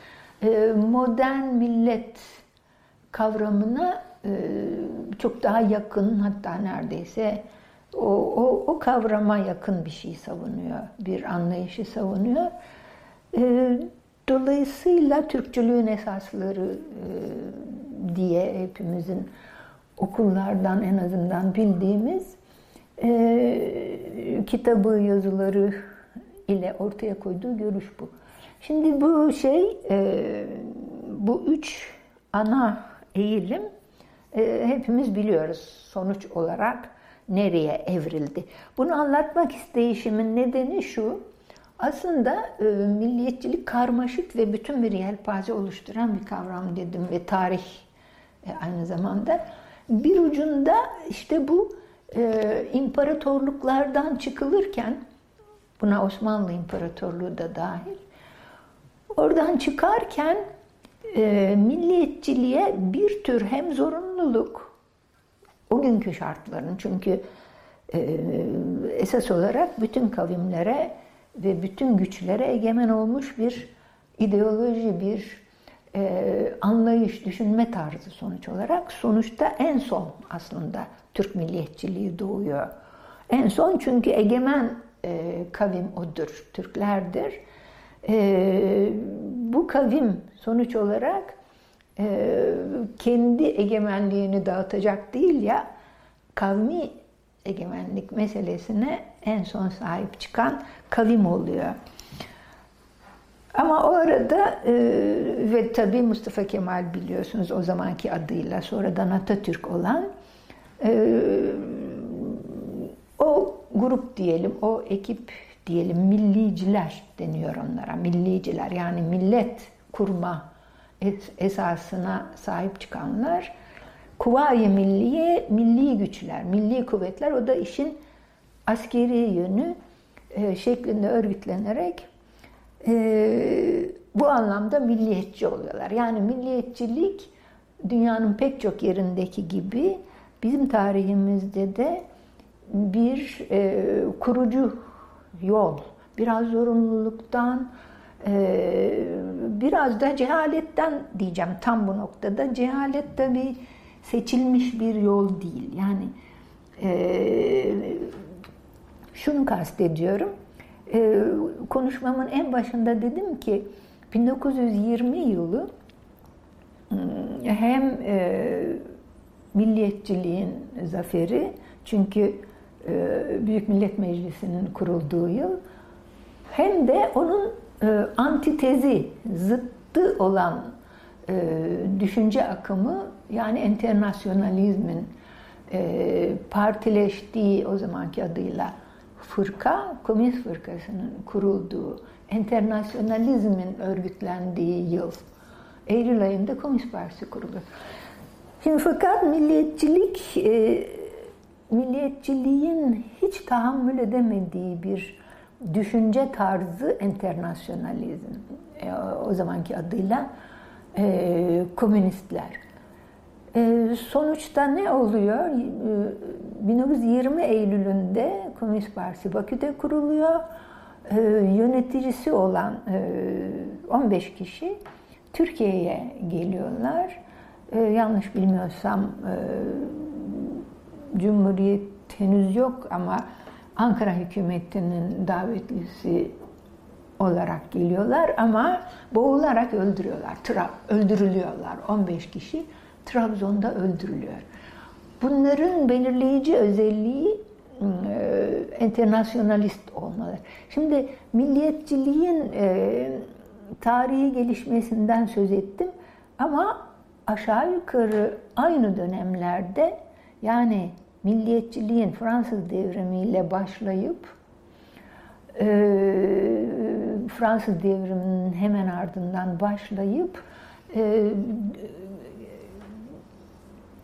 e, modern millet kavramına e, çok daha yakın hatta neredeyse o, o, o kavrama yakın bir şey savunuyor, bir anlayışı savunuyor. E, dolayısıyla Türkçülüğün esasları e, diye hepimizin okullardan en azından bildiğimiz e, kitabı, yazıları ile ortaya koyduğu görüş bu. Şimdi bu şey, e, bu üç ana eğilim e, hepimiz biliyoruz sonuç olarak nereye evrildi. Bunu anlatmak isteyişimin nedeni şu, aslında e, milliyetçilik karmaşık ve bütün bir yelpaze oluşturan bir kavram dedim ve tarih e, aynı zamanda. Bir ucunda işte bu e, imparatorluklardan çıkılırken, buna Osmanlı İmparatorluğu da dahil, oradan çıkarken e, milliyetçiliğe bir tür hem zorunluluk, o günkü şartların çünkü e, esas olarak bütün kavimlere ve bütün güçlere egemen olmuş bir ideoloji, bir e, anlayış, düşünme tarzı sonuç olarak sonuçta en son aslında Türk milliyetçiliği doğuyor. En son çünkü egemen e, kavim odur, Türklerdir. E, bu kavim sonuç olarak kendi egemenliğini dağıtacak değil ya, kavmi egemenlik meselesine en son sahip çıkan kavim oluyor. Ama o arada e, ve tabii Mustafa Kemal biliyorsunuz o zamanki adıyla sonradan Atatürk olan e, o grup diyelim, o ekip diyelim milliciler deniyor onlara. Milliciler yani millet kurma esasına sahip çıkanlar Kuvayi Milliye, milli güçler, milli kuvvetler o da işin askeri yönü e, şeklinde örgütlenerek e, bu anlamda milliyetçi oluyorlar. Yani milliyetçilik dünyanın pek çok yerindeki gibi bizim tarihimizde de bir e, kurucu yol, biraz zorunluluktan, e, biraz da cehaletten diyeceğim tam bu noktada. Cehalet tabii seçilmiş bir yol değil. Yani e, şunu kastediyorum. E, konuşmamın en başında dedim ki 1920 yılı ıı, hem e, milliyetçiliğin zaferi çünkü e, Büyük Millet Meclisi'nin kurulduğu yıl hem de onun e, antitezi, zıttı olan e, düşünce akımı yani internasyonalizmin e, partileştiği o zamanki adıyla fırka, Komünist Fırkası'nın kurulduğu, internasyonalizmin örgütlendiği yıl. Eylül ayında Komünist Partisi kuruldu. Şimdi fakat milliyetçilik, e, milliyetçiliğin hiç tahammül edemediği bir düşünce tarzı internasyonalizm. E, o zamanki adıyla e, komünistler. E, sonuçta ne oluyor? E, 1920 Eylül'ünde Komünist Partisi Bakü'de kuruluyor. E, yöneticisi olan e, 15 kişi Türkiye'ye geliyorlar. E, yanlış bilmiyorsam e, Cumhuriyet henüz yok ama Ankara hükümetinin davetlisi olarak geliyorlar ama boğularak öldürüyorlar. Tra öldürülüyorlar 15 kişi. Trabzon'da öldürülüyor. Bunların belirleyici özelliği e, internasyonalist olmaları. Şimdi milliyetçiliğin e, tarihi gelişmesinden söz ettim ama aşağı yukarı aynı dönemlerde yani milliyetçiliğin Fransız devrimiyle başlayıp e, Fransız devriminin hemen ardından başlayıp e,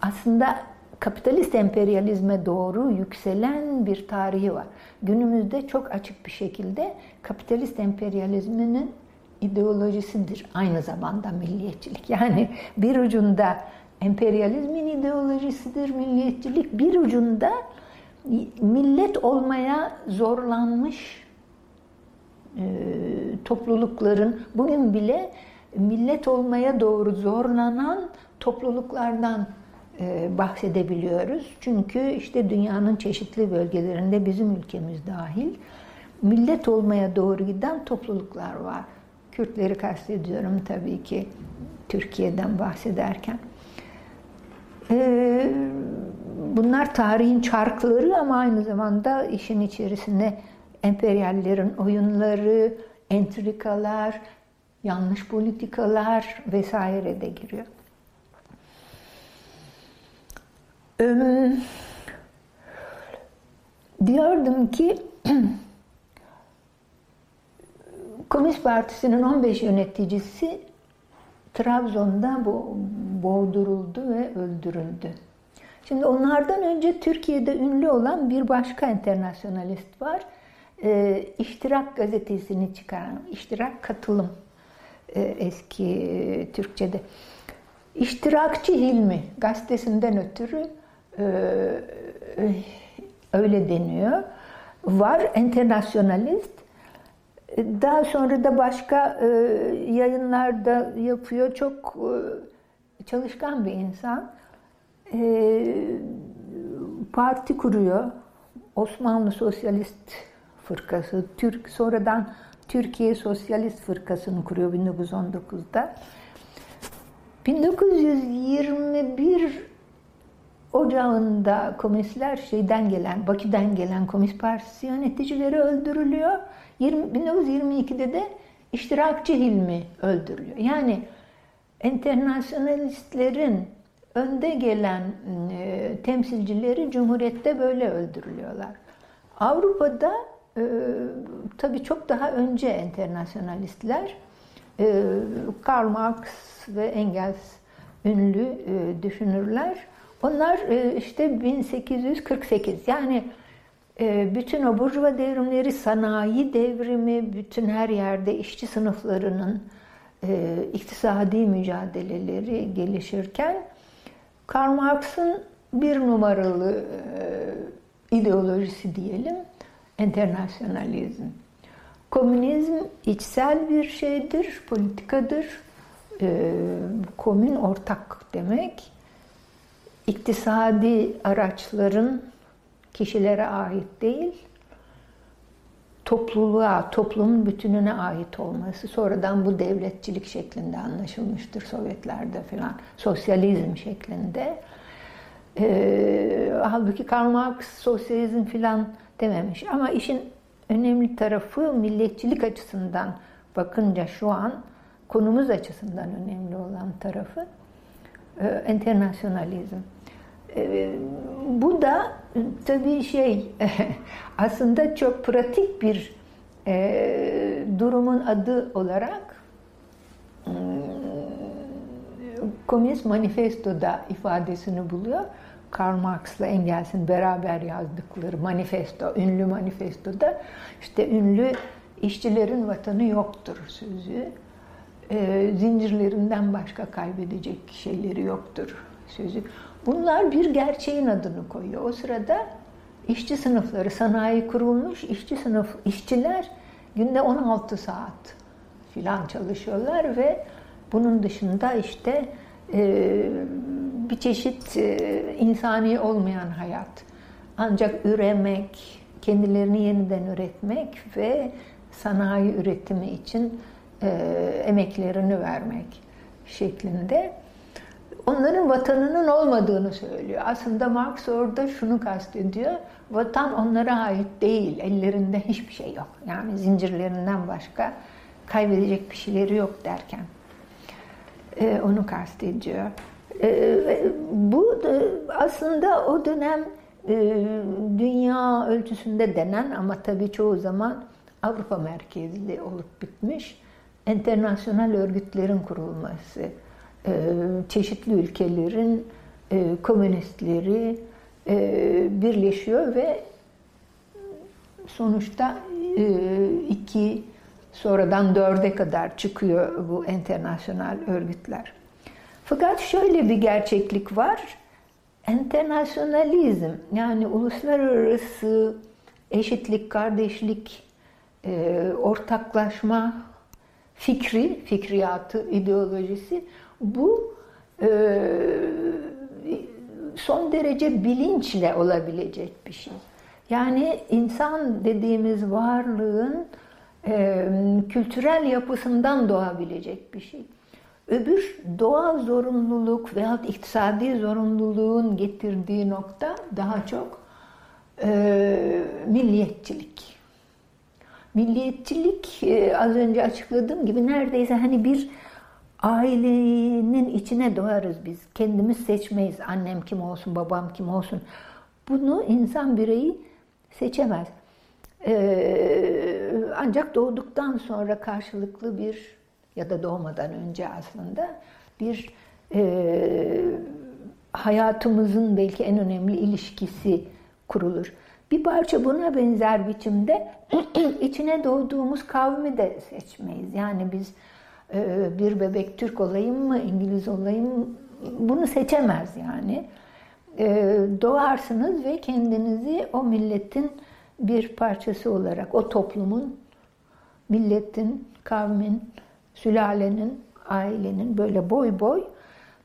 aslında kapitalist emperyalizme doğru yükselen bir tarihi var. Günümüzde çok açık bir şekilde kapitalist emperyalizminin ideolojisidir aynı zamanda milliyetçilik. Yani bir ucunda emperyalizmin ideolojisidir milliyetçilik, bir ucunda millet olmaya zorlanmış e, toplulukların bugün bile millet olmaya doğru zorlanan topluluklardan e, bahsedebiliyoruz. Çünkü işte dünyanın çeşitli bölgelerinde bizim ülkemiz dahil millet olmaya doğru giden topluluklar var. Kürtleri kastediyorum tabii ki Türkiye'den bahsederken. E, bunlar tarihin çarkları ama aynı zamanda işin içerisine emperyallerin oyunları, entrikalar, yanlış politikalar vesaire de giriyor. diyordum ki Komünist Partisi'nin 15 yöneticisi Trabzon'da boğduruldu ve öldürüldü. Şimdi onlardan önce Türkiye'de ünlü olan bir başka internasyonalist var. E, İştirak gazetesini çıkaran, İştirak Katılım e, eski e, Türkçe'de. İştirakçı Hilmi gazetesinden ötürü e, öyle deniyor. Var internasyonalist. Daha sonra da başka e, yayınlarda yapıyor. Çok e, çalışkan bir insan. E, parti kuruyor. Osmanlı Sosyalist Fırkası, Türk sonradan Türkiye Sosyalist Fırkası'nı kuruyor 1919'da. 1921 Ocağında komünistler şeyden gelen, Bakü'den gelen Komünist Partisi yöneticileri öldürülüyor. 20, 1922'de de iştirakçı Hilmi öldürülüyor. Yani internasyonalistlerin önde gelen e, temsilcileri Cumhuriyet'te böyle öldürülüyorlar. Avrupa'da e, tabii çok daha önce internasyonalistler e, Karl Marx ve Engels ünlü e, düşünürler. Onlar e, işte 1848 yani e, bütün o burjuva devrimleri, sanayi devrimi, bütün her yerde işçi sınıflarının e, iktisadi mücadeleleri gelişirken Karl Marx'ın bir numaralı ideolojisi diyelim internasyonalizm. Komünizm içsel bir şeydir, politikadır. komün ortak demek iktisadi araçların kişilere ait değil, topluluğa, toplumun bütününe ait olması sonradan bu devletçilik şeklinde anlaşılmıştır Sovyetlerde falan, sosyalizm şeklinde. Ee, halbuki Karl Marx sosyalizm falan dememiş ama işin önemli tarafı milliyetçilik açısından bakınca şu an konumuz açısından önemli olan tarafı e, internasyonalizm. Ee, bu da tabii şey aslında çok pratik bir e, durumun adı olarak hmm, Komünist Manifesto'da ifadesini buluyor. Karl Marx'la Engels'in beraber yazdıkları manifesto, ünlü manifestoda işte ünlü işçilerin vatanı yoktur sözü. E, zincirlerinden başka kaybedecek şeyleri yoktur sözü. Bunlar bir gerçeğin adını koyuyor. O sırada işçi sınıfları, sanayi kurulmuş, işçi sınıf, işçiler günde 16 saat filan çalışıyorlar ve bunun dışında işte e, bir çeşit e, insani olmayan hayat. Ancak üremek, kendilerini yeniden üretmek ve sanayi üretimi için e, emeklerini vermek şeklinde onların vatanının olmadığını söylüyor. Aslında Marx orada şunu kastediyor. Vatan onlara ait değil. Ellerinde hiçbir şey yok. Yani zincirlerinden başka kaybedecek bir şeyleri yok derken. Ee, onu kastediyor. Ee, bu aslında o dönem e, dünya ölçüsünde denen ama tabii çoğu zaman Avrupa merkezli olup bitmiş internasyonel örgütlerin kurulması çeşitli ülkelerin e, komünistleri e, birleşiyor ve sonuçta iki sonradan dörde kadar çıkıyor bu internasyonel örgütler. Fakat şöyle bir gerçeklik var. Enternasyonalizm yani uluslararası eşitlik, kardeşlik, ortaklaşma fikri, fikriyatı, ideolojisi bu e, son derece bilinçle olabilecek bir şey. Yani insan dediğimiz varlığın e, kültürel yapısından doğabilecek bir şey. Öbür doğal zorunluluk veya iktisadi zorunluluğun getirdiği nokta daha çok e, milliyetçilik. Milliyetçilik e, az önce açıkladığım gibi neredeyse hani bir ailenin içine doğarız biz. Kendimiz seçmeyiz. Annem kim olsun, babam kim olsun. Bunu insan bireyi seçemez. Ee, ancak doğduktan sonra karşılıklı bir ya da doğmadan önce aslında bir e, hayatımızın belki en önemli ilişkisi kurulur. Bir parça buna benzer biçimde içine doğduğumuz kavmi de seçmeyiz. Yani biz bir bebek Türk olayım mı, İngiliz olayım bunu seçemez yani. E, doğarsınız ve kendinizi o milletin bir parçası olarak, o toplumun, milletin, kavmin, sülalenin, ailenin böyle boy boy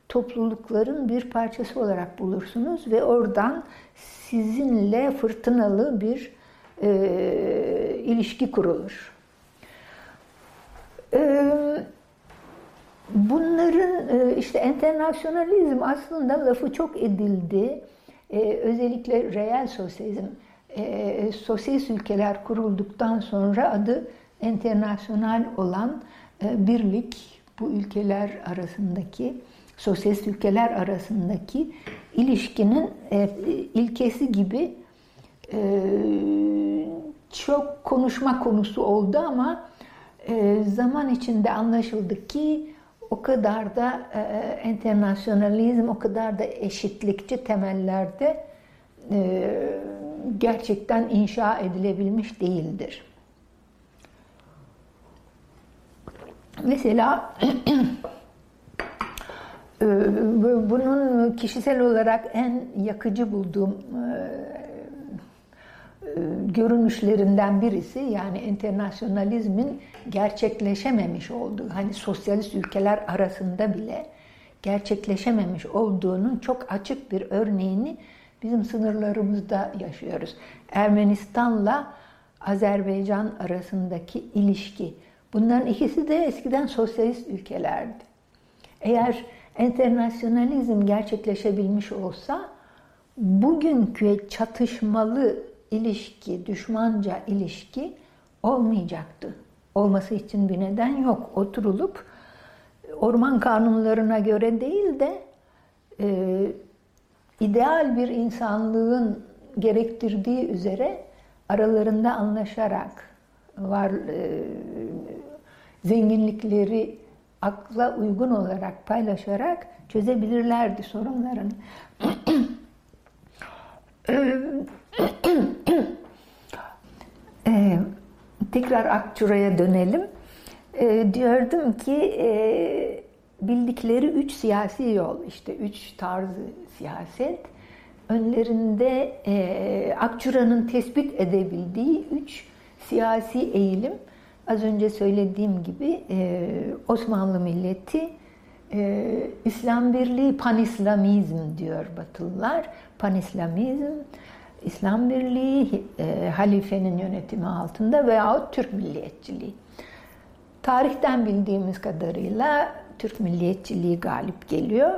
toplulukların bir parçası olarak bulursunuz ve oradan sizinle fırtınalı bir e, ilişki kurulur. E, bunların e, işte internasyonalizm aslında lafı çok edildi. E, özellikle reel sosyalizm, e, sosyalist ülkeler kurulduktan sonra adı internasyonal olan e, birlik bu ülkeler arasındaki sosyalist ülkeler arasındaki ilişkinin ilkesi gibi çok konuşma konusu oldu ama e, zaman içinde anlaşıldı ki o kadar da e, internasyonalizm, o kadar da eşitlikçi temellerde e, gerçekten inşa edilebilmiş değildir. Mesela Ee, bunun kişisel olarak en yakıcı bulduğum e, e, görünüşlerinden birisi yani internasyonalizmin gerçekleşememiş olduğu, hani sosyalist ülkeler arasında bile gerçekleşememiş olduğunun çok açık bir örneğini bizim sınırlarımızda yaşıyoruz. Ermenistan'la Azerbaycan arasındaki ilişki. Bunların ikisi de eskiden sosyalist ülkelerdi. Eğer Enternasyonalizm gerçekleşebilmiş olsa bugünkü çatışmalı ilişki, düşmanca ilişki olmayacaktı. Olması için bir neden yok. Oturulup orman kanunlarına göre değil de e, ideal bir insanlığın gerektirdiği üzere aralarında anlaşarak var e, zenginlikleri akla uygun olarak paylaşarak çözebilirlerdi sorunlarını. ee, tekrar Akçura'ya dönelim. Ee, diyordum ki e, bildikleri üç siyasi yol, işte üç tarzı siyaset. Önlerinde e, Akçura'nın tespit edebildiği üç siyasi eğilim Az önce söylediğim gibi e, Osmanlı milleti e, İslam Birliği panislamizm diyor Batılılar. Panislamizm, İslam Birliği e, halifenin yönetimi altında veyahut Türk milliyetçiliği. Tarihten bildiğimiz kadarıyla Türk milliyetçiliği galip geliyor.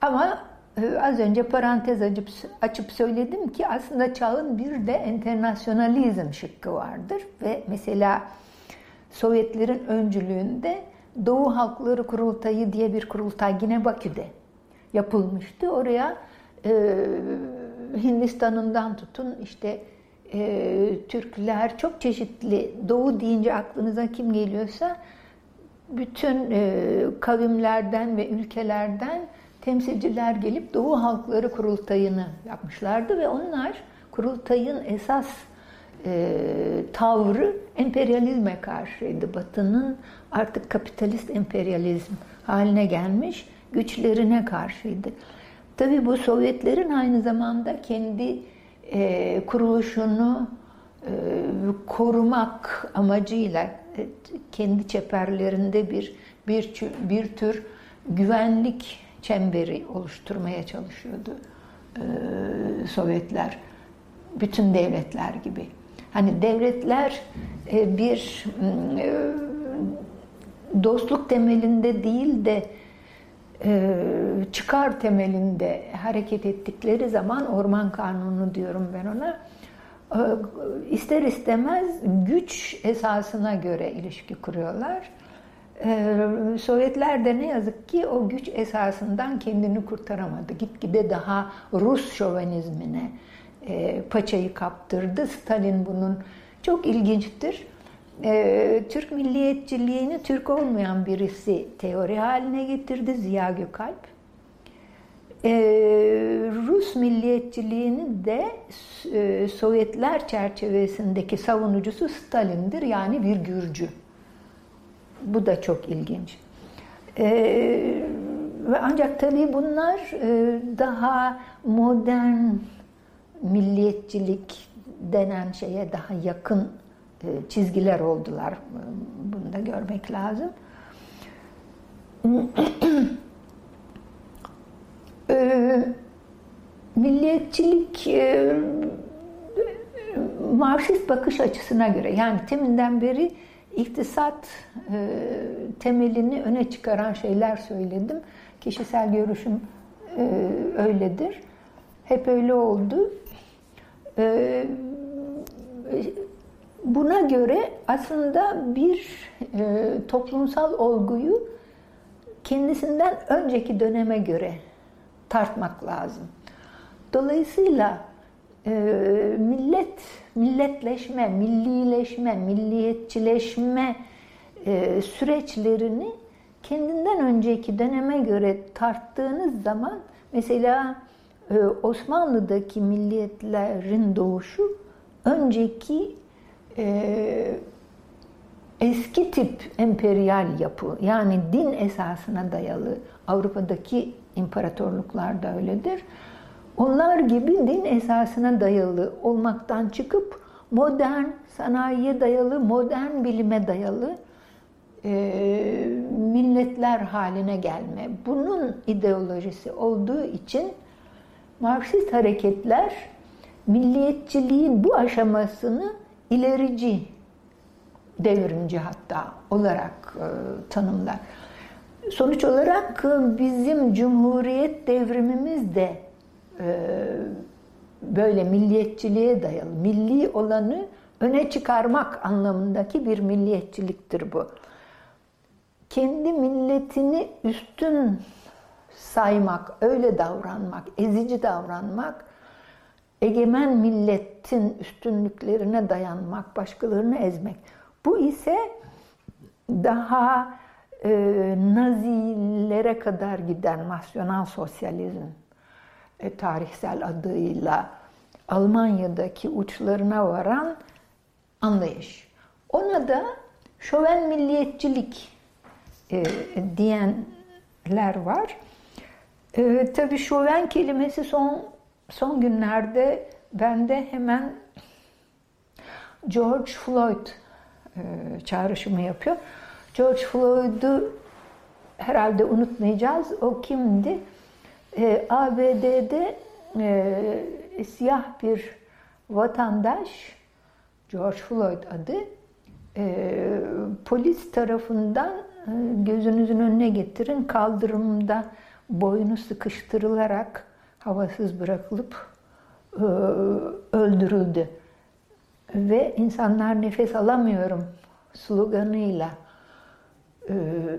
Ama e, az önce parantez açıp, açıp söyledim ki aslında çağın bir de internasyonalizm şıkkı vardır ve mesela Sovyetlerin öncülüğünde Doğu Halkları Kurultayı diye bir kurultay yine Bakü'de yapılmıştı. Oraya e, Hindistan'ından tutun işte e, Türkler çok çeşitli Doğu deyince aklınıza kim geliyorsa bütün e, kavimlerden ve ülkelerden temsilciler gelip Doğu Halkları Kurultayı'nı yapmışlardı ve onlar kurultayın esas e, tavrı emperyalizme karşıydı. Batı'nın artık kapitalist emperyalizm haline gelmiş güçlerine karşıydı. Tabii bu Sovyetlerin aynı zamanda kendi e, kuruluşunu e, korumak amacıyla e, kendi çeperlerinde bir bir bir tür güvenlik çemberi oluşturmaya çalışıyordu e, Sovyetler. Bütün devletler gibi. Hani devletler e, bir e, dostluk temelinde değil de çıkar temelinde hareket ettikleri zaman orman kanunu diyorum ben ona ister istemez güç esasına göre ilişki kuruyorlar. Sovyetler de ne yazık ki o güç esasından kendini kurtaramadı. Gitgide daha Rus şovenizmine paçayı kaptırdı. Stalin bunun çok ilginçtir. Türk milliyetçiliğini Türk olmayan birisi teori haline getirdi Ziya Gökalp. Rus milliyetçiliğini de Sovyetler çerçevesindeki savunucusu Stalin'dir yani bir Gürcü. Bu da çok ilginç. Ee, ve ancak tabii bunlar e, daha modern milliyetçilik denen şeye daha yakın e, çizgiler oldular. Bunu da görmek lazım. e, milliyetçilik e, bakış açısına göre yani teminden beri iktisat e, temelini öne çıkaran şeyler söyledim. Kişisel görüşüm e, öyledir. Hep öyle oldu. E, buna göre aslında bir e, toplumsal olguyu kendisinden önceki döneme göre tartmak lazım. Dolayısıyla e, millet, milletleşme, millileşme, milliyetçileşme e, süreçlerini kendinden önceki döneme göre tarttığınız zaman mesela e, Osmanlı'daki milliyetlerin doğuşu önceki e, eski tip emperyal yapı yani din esasına dayalı Avrupa'daki imparatorluklar da öyledir onlar gibi din esasına dayalı olmaktan çıkıp modern sanayiye dayalı, modern bilime dayalı e, milletler haline gelme. Bunun ideolojisi olduğu için Marksist hareketler milliyetçiliğin bu aşamasını ilerici, devrimci hatta olarak e, tanımlar. Sonuç olarak bizim Cumhuriyet devrimimiz de e, böyle milliyetçiliğe dayalı, milli olanı öne çıkarmak anlamındaki bir milliyetçiliktir bu. Kendi milletini üstün saymak, öyle davranmak, ezici davranmak, egemen milletin üstünlüklerine dayanmak, başkalarını ezmek. Bu ise daha e, nazilere kadar giden nasyonal sosyalizm e, tarihsel adıyla Almanya'daki uçlarına varan anlayış. Ona da şoven milliyetçilik e, diyenler var. E, tabii şoven kelimesi son son günlerde bende hemen George Floyd e, çağrışımı yapıyor. George Floyd'u herhalde unutmayacağız. O kimdi? E, ABD'de e, siyah bir vatandaş, George Floyd adı, e, polis tarafından e, gözünüzün önüne getirin kaldırımda boynu sıkıştırılarak havasız bırakılıp e, öldürüldü. Ve insanlar nefes alamıyorum sloganıyla e,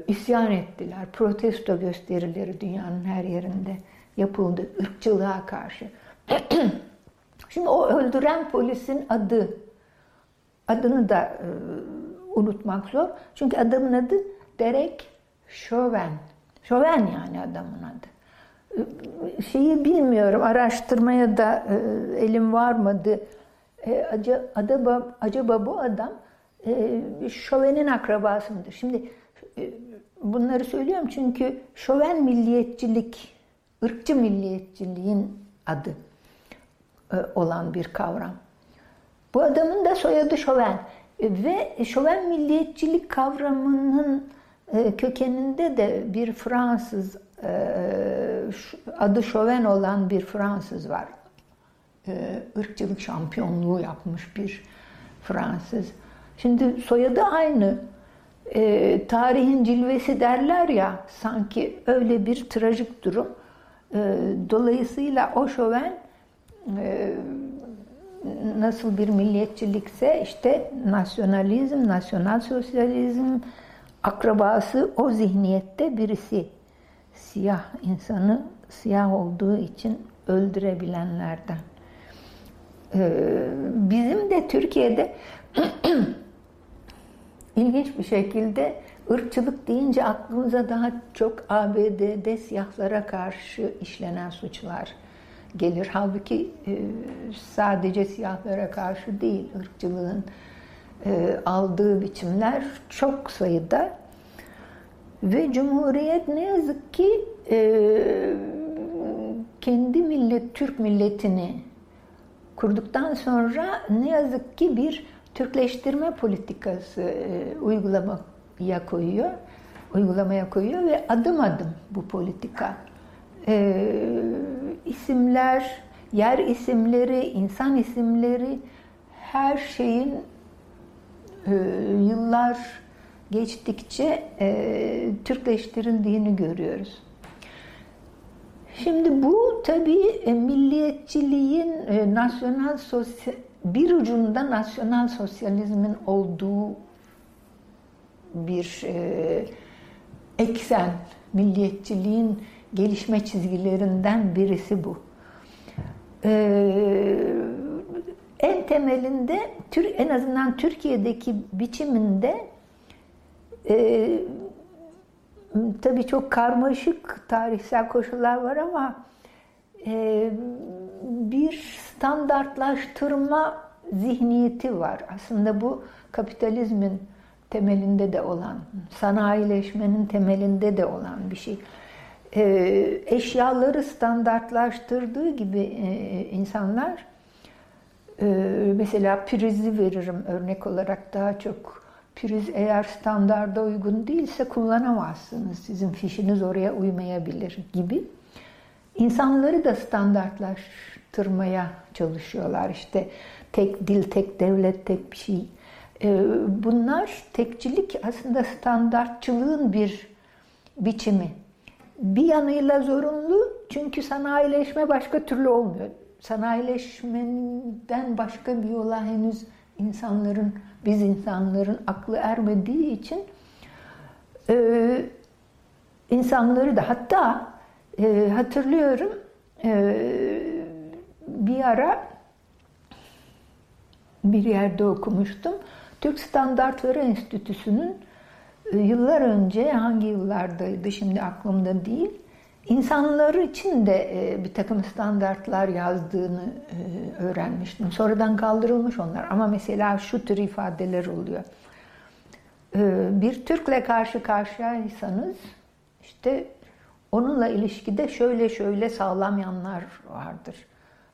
isyan ettiler. Protesto gösterileri dünyanın her yerinde yapıldı ırkçılığa karşı. Şimdi o öldüren polisin adı, adını da e, unutmak zor. Çünkü adamın adı Derek Chauvin. Chauvin yani adamın adı. Şeyi bilmiyorum, araştırmaya da e, elim varmadı. E, acaba, acaba bu adam e, Chauvin'in akrabası mıdır? Şimdi bunları söylüyorum çünkü şoven milliyetçilik, ırkçı milliyetçiliğin adı olan bir kavram. Bu adamın da soyadı şoven e, ve şoven milliyetçilik kavramının kökeninde de bir Fransız adı şoven olan bir Fransız var. Irkçılık şampiyonluğu yapmış bir Fransız. Şimdi soyadı aynı e, tarihin cilvesi derler ya sanki öyle bir trajik durum. E, dolayısıyla o şoven e, nasıl bir milliyetçilikse işte nasyonalizm, nasyonal sosyalizm, akrabası o zihniyette birisi. Siyah insanı siyah olduğu için öldürebilenlerden. Ee, bizim de Türkiye'de ilginç bir şekilde ırkçılık deyince aklımıza daha çok ABD'de siyahlara karşı işlenen suçlar gelir. Halbuki e, sadece siyahlara karşı değil, ırkçılığın e, aldığı biçimler çok sayıda. Ve Cumhuriyet ne yazık ki e, kendi millet, Türk milletini kurduktan sonra ne yazık ki bir Türkleştirme politikası e, uygulamaya koyuyor, uygulamaya koyuyor ve adım adım bu politika. E, isimler, yer isimleri, insan isimleri her şeyin e, yıllar geçtikçe e, Türkleştirildiğini görüyoruz. Şimdi bu tabii e, milliyetçiliğin e, nasyonal sosyal bir ucunda nasyonal sosyalizmin olduğu bir e, eksen, milliyetçiliğin gelişme çizgilerinden birisi bu. Ee, en temelinde en azından Türkiye'deki biçiminde e, tabii çok karmaşık tarihsel koşullar var ama e, bir standartlaştırma zihniyeti var. Aslında bu kapitalizmin temelinde de olan, sanayileşmenin temelinde de olan bir şey. Ee, eşyaları standartlaştırdığı gibi e, insanlar e, mesela prizi veririm örnek olarak daha çok priz eğer standarda uygun değilse kullanamazsınız. Sizin fişiniz oraya uymayabilir gibi. İnsanları da standartlaştırmaya çalışıyorlar. İşte tek dil, tek devlet, tek bir şey. Ee, bunlar tekçilik aslında standartçılığın bir biçimi bir yanıyla zorunlu çünkü sanayileşme başka türlü olmuyor. Sanayileşmeden başka bir yola henüz insanların, biz insanların aklı ermediği için e, insanları da hatta e, hatırlıyorum e, bir ara bir yerde okumuştum. Türk Standartları Enstitüsü'nün ee, yıllar önce hangi yıllardaydı şimdi aklımda değil insanlar için de e, bir takım standartlar yazdığını e, öğrenmiştim. Sonradan kaldırılmış onlar ama mesela şu tür ifadeler oluyor. Ee, bir Türk'le karşı karşıyaysanız işte onunla ilişkide şöyle şöyle sağlam yanlar vardır.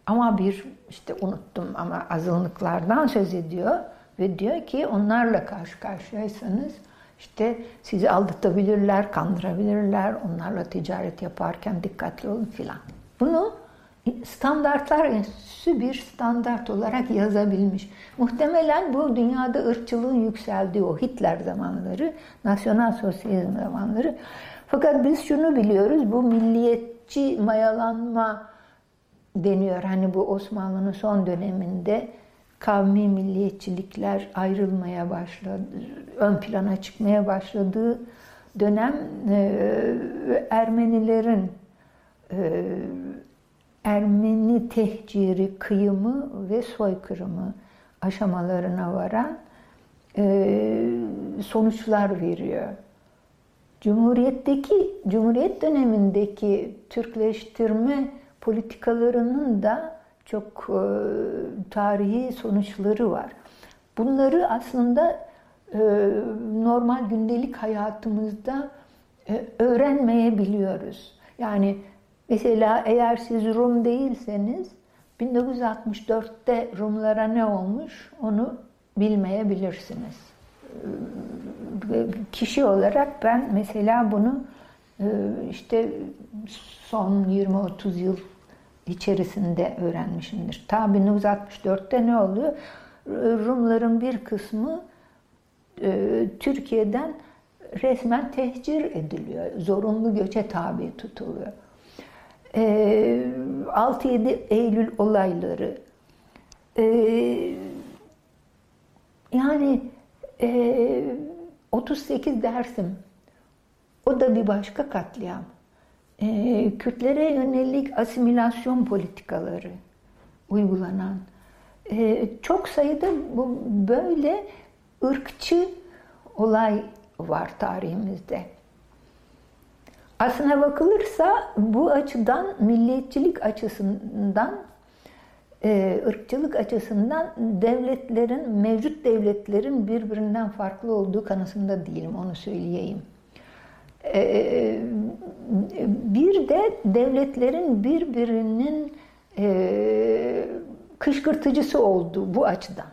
Ama bir işte unuttum ama azınlıklardan söz ediyor ve diyor ki onlarla karşı karşıyaysanız işte sizi aldatabilirler, kandırabilirler, onlarla ticaret yaparken dikkatli olun filan. Bunu standartlar enstitüsü bir standart olarak yazabilmiş. Muhtemelen bu dünyada ırkçılığın yükseldiği o Hitler zamanları, nasyonal sosyalizm zamanları. Fakat biz şunu biliyoruz, bu milliyetçi mayalanma deniyor. Hani bu Osmanlı'nın son döneminde kavmi milliyetçilikler ayrılmaya başladı, ön plana çıkmaya başladığı dönem e, Ermenilerin e, Ermeni tehciri, kıyımı ve soykırımı aşamalarına varan e, sonuçlar veriyor. Cumhuriyetteki, Cumhuriyet dönemindeki Türkleştirme politikalarının da çok e, tarihi sonuçları var. Bunları aslında e, normal gündelik hayatımızda e, öğrenmeyebiliyoruz. Yani mesela eğer siz Rum değilseniz 1964'te Rumlara ne olmuş onu bilmeyebilirsiniz. E, kişi olarak ben mesela bunu e, işte son 20-30 yıl içerisinde öğrenmişimdir. Ta 1964'te ne oluyor? Rumların bir kısmı e, Türkiye'den resmen tehcir ediliyor. Zorunlu göçe tabi tutuluyor. E, 6-7 Eylül olayları e, yani e, 38 Dersim. O da bir başka katliam. Ee, Kürtlere yönelik asimilasyon politikaları uygulanan. Ee, çok sayıda bu böyle ırkçı olay var tarihimizde. Aslına bakılırsa bu açıdan milliyetçilik açısından, e, ırkçılık açısından devletlerin, mevcut devletlerin birbirinden farklı olduğu kanısında değilim, onu söyleyeyim. E, bir de devletlerin birbirinin e, kışkırtıcısı olduğu bu açıdan.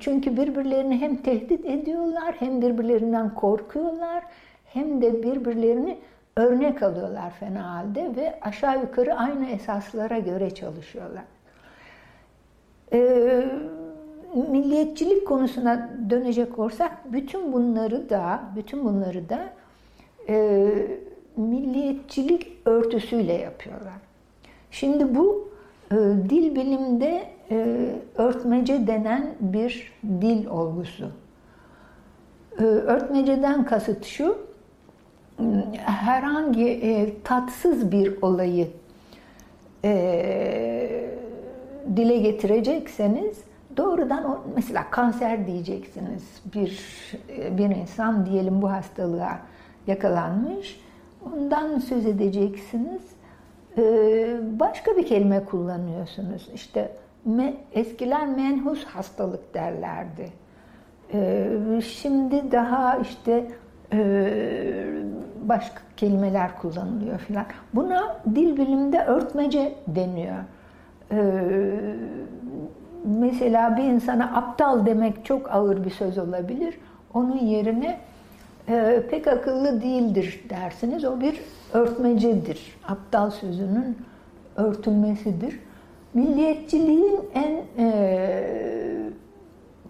Çünkü birbirlerini hem tehdit ediyorlar, hem birbirlerinden korkuyorlar, hem de birbirlerini örnek alıyorlar fena halde ve aşağı yukarı aynı esaslara göre çalışıyorlar. Ee, milliyetçilik konusuna dönecek olursak bütün bunları da bütün bunları da e, milliyetçilik örtüsüyle yapıyorlar. Şimdi bu e, dil bilimde e, örtmece denen bir dil olgusu. E, örtmeceden kasıt şu, herhangi e, tatsız bir olayı e, dile getirecekseniz doğrudan o, mesela kanser diyeceksiniz. Bir e, bir insan diyelim bu hastalığa yakalanmış. Ondan söz edeceksiniz. E, başka bir kelime kullanıyorsunuz. İşte me, eskiler menhus hastalık derlerdi. E, şimdi daha işte e, başka kelimeler kullanılıyor filan. Buna dil biliminde örtmece deniyor. Ee, mesela bir insana aptal demek çok ağır bir söz olabilir. Onun yerine e, pek akıllı değildir dersiniz. O bir örtmecedir. Aptal sözünün örtülmesidir. Milliyetçiliğin en e,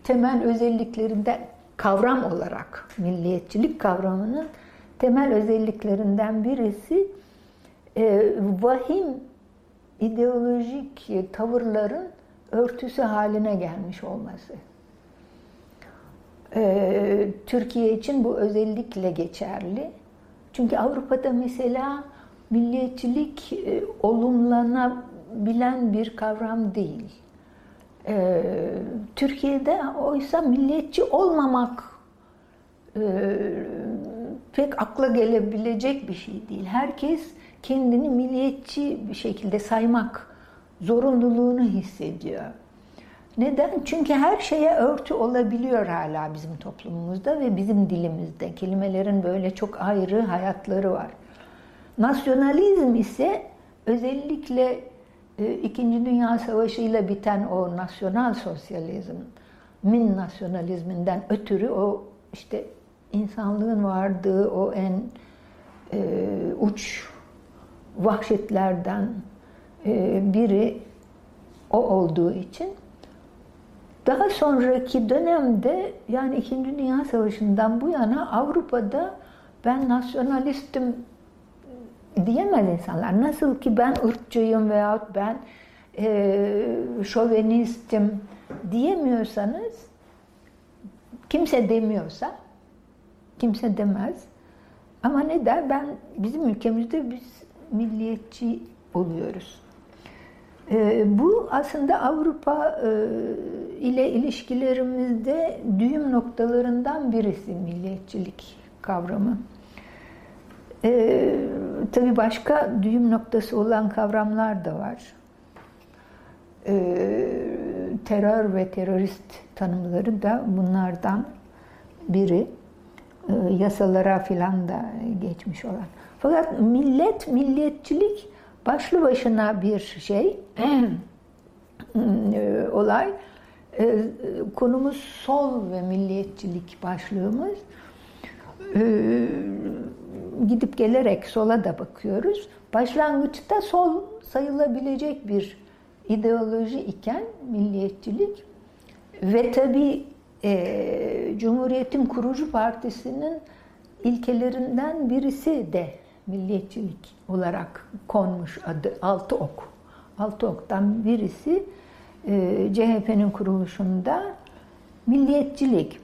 temel özelliklerinden kavram olarak milliyetçilik kavramının temel özelliklerinden birisi e, vahim ideolojik tavırların örtüsü haline gelmiş olması. E, Türkiye için bu özellikle geçerli. Çünkü Avrupa'da mesela milliyetçilik e, olumlanabilen bir kavram değil. E, Türkiye'de oysa milliyetçi olmamak e, pek akla gelebilecek bir şey değil. Herkes kendini milliyetçi bir şekilde saymak zorunluluğunu hissediyor. Neden? Çünkü her şeye örtü olabiliyor hala bizim toplumumuzda ve bizim dilimizde. Kelimelerin böyle çok ayrı hayatları var. Nasyonalizm ise özellikle e, İkinci Dünya Savaşı ile biten o nasyonal sosyalizm, min nasyonalizminden ötürü o işte insanlığın vardığı o en e, uç vahşetlerden biri o olduğu için daha sonraki dönemde yani İkinci Dünya Savaşı'ndan bu yana Avrupa'da ben nasyonalistim diyemez insanlar. Nasıl ki ben ırkçıyım veyahut ben e, şovenistim diyemiyorsanız kimse demiyorsa kimse demez. Ama ne der? Ben bizim ülkemizde biz milliyetçi oluyoruz. E, bu aslında Avrupa e, ile ilişkilerimizde düğüm noktalarından birisi milliyetçilik kavramı. E, tabii başka düğüm noktası olan kavramlar da var. E, terör ve terörist tanımları da bunlardan biri. Yasalara filan da geçmiş olan. Fakat millet, milliyetçilik başlı başına bir şey, e, olay. E, konumuz sol ve milliyetçilik başlığımız. Gidip gelerek sola da bakıyoruz. Başlangıçta sol sayılabilecek bir ideoloji iken milliyetçilik ve tabi e, Cumhuriyet'in kurucu partisinin ilkelerinden birisi de milliyetçilik olarak konmuş adı Altı Ok. Altı Ok'tan birisi e, CHP'nin kuruluşunda milliyetçilik.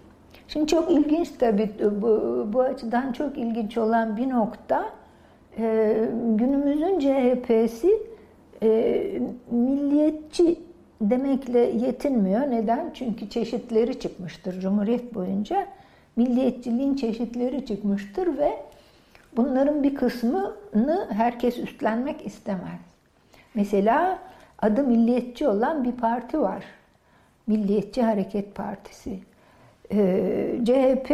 Şimdi çok ilginç tabii bu, bu açıdan çok ilginç olan bir nokta e, günümüzün CHP'si e, milliyetçi demekle yetinmiyor. Neden? Çünkü çeşitleri çıkmıştır Cumhuriyet boyunca. Milliyetçiliğin çeşitleri çıkmıştır ve bunların bir kısmını herkes üstlenmek istemez. Mesela adı milliyetçi olan bir parti var. Milliyetçi Hareket Partisi. Ee, CHP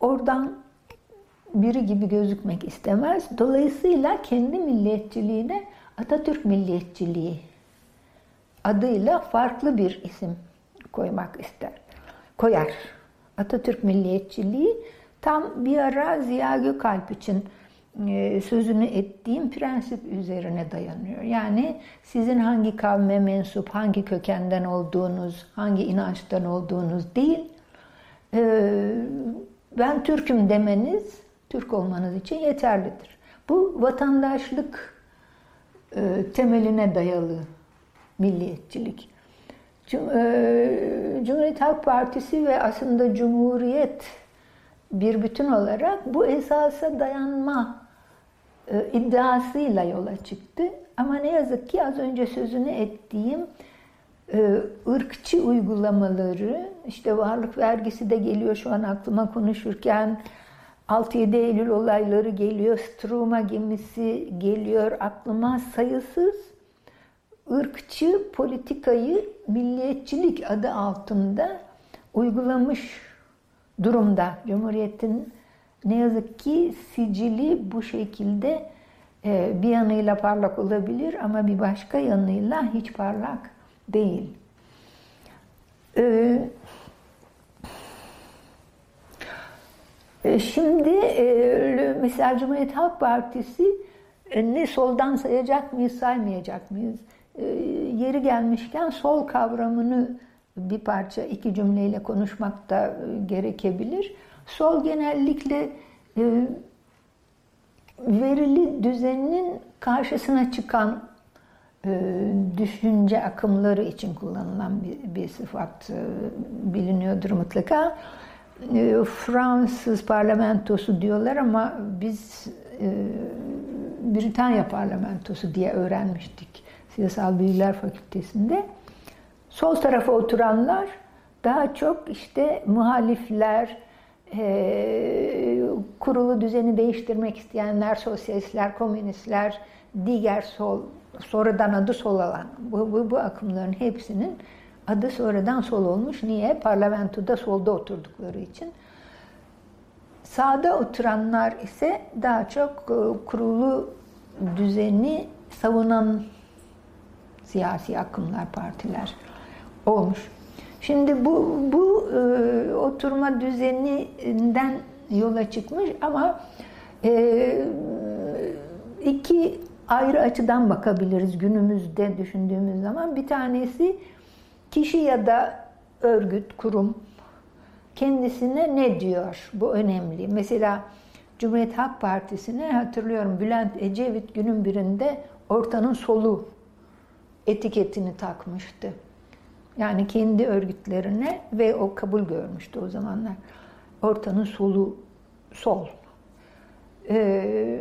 oradan biri gibi gözükmek istemez. Dolayısıyla kendi milliyetçiliğine Atatürk milliyetçiliği adıyla farklı bir isim koymak ister. Koyar. Atatürk milliyetçiliği tam bir ara Ziya Gökalp için e, sözünü ettiğim prensip üzerine dayanıyor. Yani sizin hangi kavme mensup, hangi kökenden olduğunuz, hangi inançtan olduğunuz değil, e, ben Türk'üm demeniz, Türk olmanız için yeterlidir. Bu vatandaşlık e, temeline dayalı milliyetçilik. Cumhuriyet Halk Partisi ve aslında Cumhuriyet bir bütün olarak bu esasa dayanma e, iddiasıyla yola çıktı. Ama ne yazık ki az önce sözünü ettiğim e, ırkçı uygulamaları, işte varlık vergisi de geliyor şu an aklıma konuşurken, 6-7 Eylül olayları geliyor, Struma gemisi geliyor aklıma sayısız ırkçı politikayı milliyetçilik adı altında uygulamış durumda. Cumhuriyet'in ne yazık ki sicili bu şekilde e, bir yanıyla parlak olabilir ama bir başka yanıyla hiç parlak değil. Şimdi e, mesela Cumhuriyet Halk Partisi e, ne soldan sayacak mıyız, saymayacak mıyız? E, yeri gelmişken sol kavramını bir parça iki cümleyle konuşmak da e, gerekebilir. Sol genellikle e, verili düzeninin karşısına çıkan e, düşünce akımları için kullanılan bir, sıfat biliniyordur mutlaka. Fransız parlamentosu diyorlar ama biz Britanya parlamentosu diye öğrenmiştik Siyasal Bilgiler Fakültesinde. Sol tarafa oturanlar daha çok işte muhalifler, e, kurulu düzeni değiştirmek isteyenler, sosyalistler, komünistler, diğer sol, sonradan adı sol alan bu, bu, bu akımların hepsinin adı sonradan sol olmuş. Niye? Parlamentoda solda oturdukları için. Sağda oturanlar ise daha çok e, kurulu düzeni savunan siyasi akımlar, partiler olmuş. Şimdi bu, bu e, oturma düzeninden yola çıkmış ama e, iki ayrı açıdan bakabiliriz günümüzde düşündüğümüz zaman. Bir tanesi kişi ya da örgüt, kurum kendisine ne diyor? Bu önemli. Mesela Cumhuriyet Halk Partisi'ne hatırlıyorum Bülent Ecevit günün birinde ortanın solu etiketini takmıştı. Yani kendi örgütlerine ve o kabul görmüştü o zamanlar. Ortanın solu sol. Ee,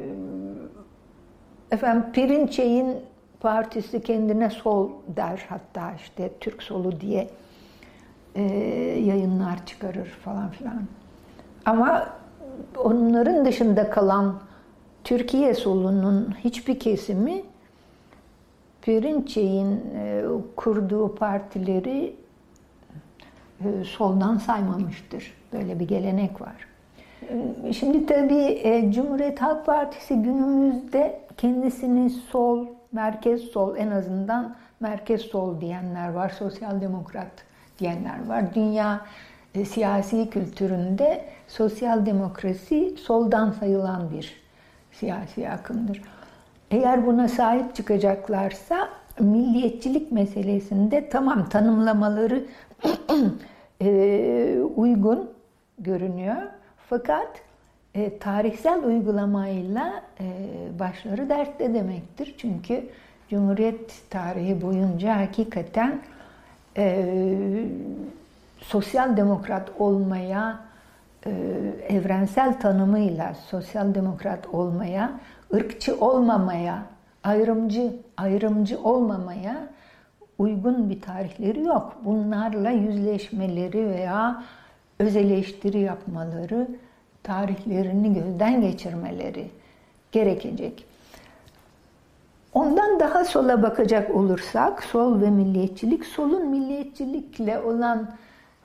efendim Pirinçey'in partisi kendine sol der hatta işte Türk solu diye e, yayınlar çıkarır falan filan. Ama onların dışında kalan Türkiye solunun hiçbir kesimi Perinçey'in e, kurduğu partileri e, soldan saymamıştır. Böyle bir gelenek var. E, şimdi tabii Cumhuriyet Halk Partisi günümüzde kendisini sol, merkez sol en azından merkez sol diyenler var, sosyal demokrat diyenler var. Dünya siyasi kültüründe sosyal demokrasi soldan sayılan bir siyasi akımdır. Eğer buna sahip çıkacaklarsa milliyetçilik meselesinde tamam tanımlamaları e, uygun görünüyor. Fakat e, tarihsel uygulamayla e, başları dertte demektir. Çünkü Cumhuriyet tarihi boyunca hakikaten e, sosyal demokrat olmaya e, evrensel tanımıyla sosyal demokrat olmaya, ırkçı olmamaya, ayrımcı ayrımcı olmamaya uygun bir tarihleri yok. Bunlarla yüzleşmeleri veya öz eleştiri yapmaları, tarihlerini gözden geçirmeleri gerekecek. Ondan daha sola bakacak olursak, sol ve milliyetçilik, solun milliyetçilikle olan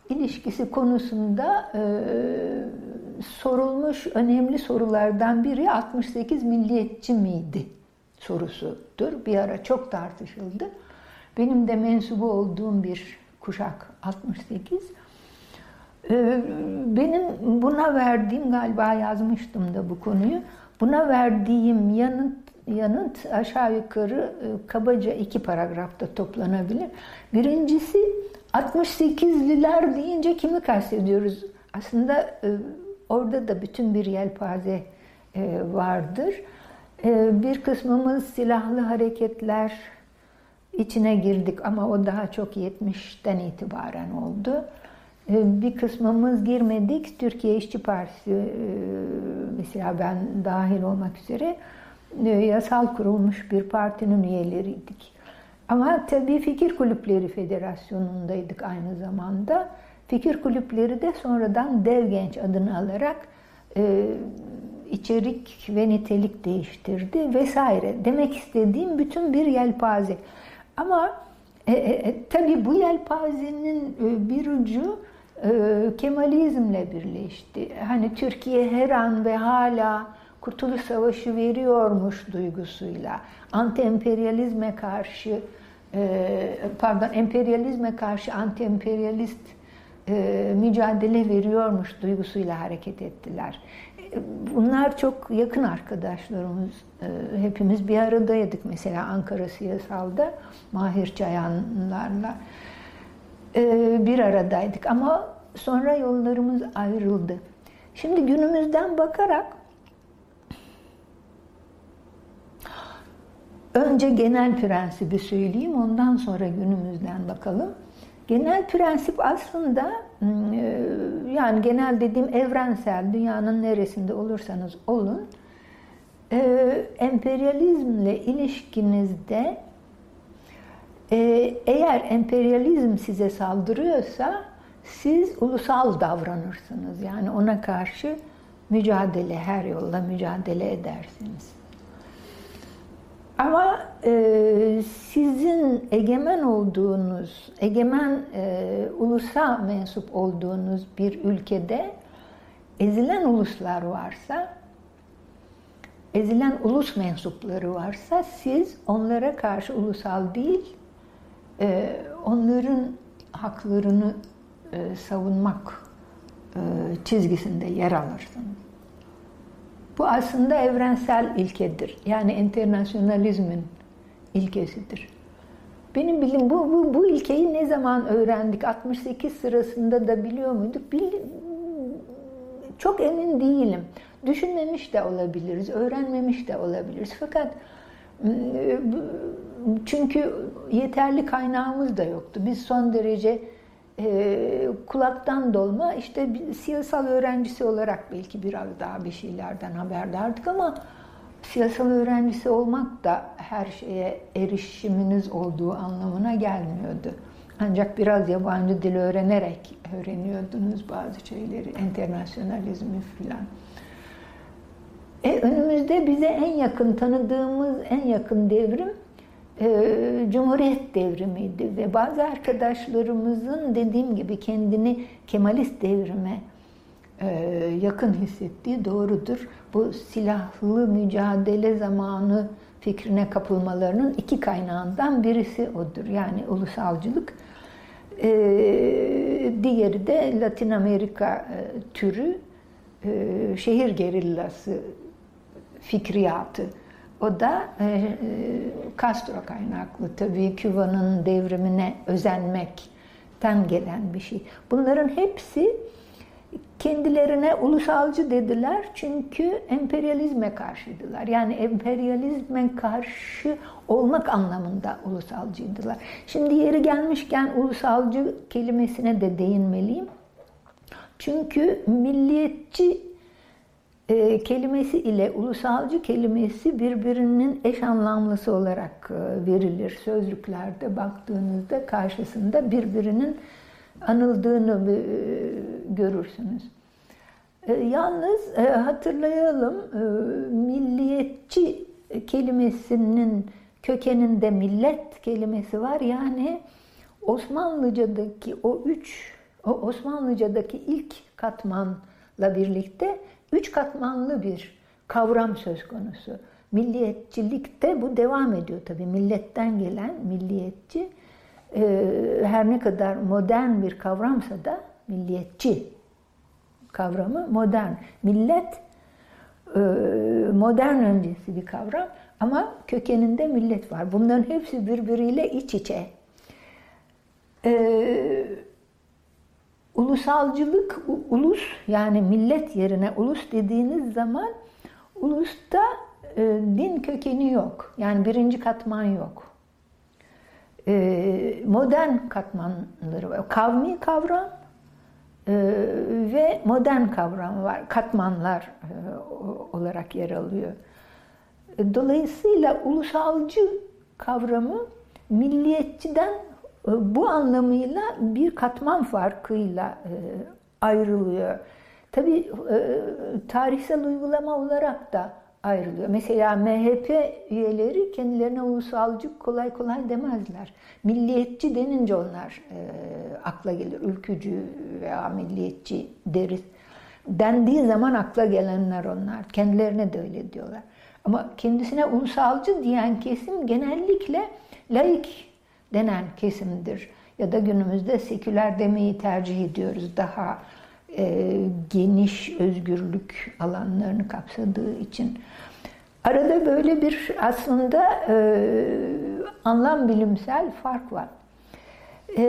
ilişkisi konusunda e, sorulmuş önemli sorulardan biri 68 milliyetçi miydi sorusudur. Bir ara çok tartışıldı. Benim de mensubu olduğum bir kuşak 68. E, benim buna verdiğim galiba yazmıştım da bu konuyu. Buna verdiğim yanıt yanıt aşağı yukarı e, kabaca iki paragrafta toplanabilir. Birincisi 68'liler deyince kimi kastediyoruz? Aslında e, orada da bütün bir yelpaze e, vardır. Bir kısmımız silahlı hareketler içine girdik ama o daha çok 70'ten itibaren oldu. Bir kısmımız girmedik. Türkiye İşçi Partisi mesela ben dahil olmak üzere e, yasal kurulmuş bir partinin üyeleriydik. Ama tabii Fikir Kulüpleri Federasyonu'ndaydık aynı zamanda. Fikir kulüpleri de sonradan Dev Genç adını alarak e, içerik ve nitelik değiştirdi vesaire. Demek istediğim bütün bir yelpaze. Ama e, e, e tabii bu yelpazenin e, bir ucu e, Kemalizmle birleşti. Hani Türkiye her an ve hala Kurtuluş Savaşı veriyormuş duygusuyla, anti-emperyalizme karşı, e, pardon emperyalizme karşı anti-emperyalist e, mücadele veriyormuş duygusuyla hareket ettiler. E, bunlar çok yakın arkadaşlarımız. Hepimiz bir aradaydık mesela Ankara Siyasal'da Mahir Çayanlarla bir aradaydık ama sonra yollarımız ayrıldı. Şimdi günümüzden bakarak Önce genel prensibi söyleyeyim, ondan sonra günümüzden bakalım. Genel prensip aslında e, yani genel dediğim evrensel, dünyanın neresinde olursanız olun, e, emperyalizmle ilişkinizde e, eğer emperyalizm size saldırıyorsa siz ulusal davranırsınız. Yani ona karşı mücadele, her yolla mücadele edersiniz. Ama e, sizin egemen olduğunuz, egemen e, ulusa mensup olduğunuz bir ülkede ezilen uluslar varsa, ezilen ulus mensupları varsa siz onlara karşı ulusal değil, e, onların haklarını e, savunmak e, çizgisinde yer alırsınız. Bu aslında evrensel ilkedir. Yani internasyonalizmin ilkesidir. Benim bildiğim bu, bu, bu ilkeyi ne zaman öğrendik? 68 sırasında da biliyor muyduk? Bil, çok emin değilim. Düşünmemiş de olabiliriz, öğrenmemiş de olabiliriz. Fakat çünkü yeterli kaynağımız da yoktu. Biz son derece e, kulaktan dolma işte bir siyasal öğrencisi olarak belki biraz daha bir şeylerden haberdardık ama siyasal öğrencisi olmak da her şeye erişiminiz olduğu anlamına gelmiyordu. Ancak biraz yabancı dil öğrenerek öğreniyordunuz bazı şeyleri, internasyonalizmi filan. E, önümüzde bize en yakın tanıdığımız en yakın devrim e, Cumhuriyet devrimiydi ve bazı arkadaşlarımızın dediğim gibi kendini Kemalist devrime e, yakın hissettiği doğrudur. Bu silahlı mücadele zamanı fikrine kapılmalarının iki kaynağından birisi odur. Yani ulusalcılık. E, diğeri de Latin Amerika e, türü şehir gerillası fikriyatı o da e, e, Castro kaynaklı tabii Küba'nın devrimine özenmekten gelen bir şey. Bunların hepsi kendilerine ulusalcı dediler çünkü emperyalizme karşıydılar. Yani emperyalizme karşı olmak anlamında ulusalcıydılar. Şimdi yeri gelmişken ulusalcı kelimesine de değinmeliyim. Çünkü milliyetçi e, kelimesi ile ulusalcı kelimesi birbirinin eş anlamlısı olarak e, verilir. Sözlüklerde baktığınızda karşısında birbirinin anıldığını e, görürsünüz. E, yalnız e, hatırlayalım e, milliyetçi kelimesinin kökeninde millet kelimesi var. Yani Osmanlıca'daki o üç, o Osmanlıca'daki ilk katmanla birlikte üç katmanlı bir kavram söz konusu. Milliyetçilikte bu devam ediyor tabii. Milletten gelen milliyetçi her ne kadar modern bir kavramsa da milliyetçi kavramı modern. Millet e, modern öncesi bir kavram ama kökeninde millet var. Bunların hepsi birbiriyle iç içe. Ee, ulusalcılık, ulus yani millet yerine ulus dediğiniz zaman ulusta e, din kökeni yok. Yani birinci katman yok. E, modern katmanları var. Kavmi kavram e, ve modern kavram var. Katmanlar e, olarak yer alıyor. Dolayısıyla ulusalcı kavramı milliyetçiden e, bu anlamıyla bir katman farkıyla e, ayrılıyor. Tabii e, tarihsel uygulama olarak da ayrılıyor. Mesela MHP üyeleri kendilerine ulusalcı kolay kolay demezler. Milliyetçi denince onlar e, akla gelir. Ülkücü veya milliyetçi deriz. Dendiği zaman akla gelenler onlar. Kendilerine de öyle diyorlar. Ama kendisine ulusalcı diyen kesim genellikle laik denen kesimdir. Ya da günümüzde seküler demeyi tercih ediyoruz. Daha e, geniş özgürlük alanlarını kapsadığı için. Arada böyle bir aslında e, anlam bilimsel fark var. E,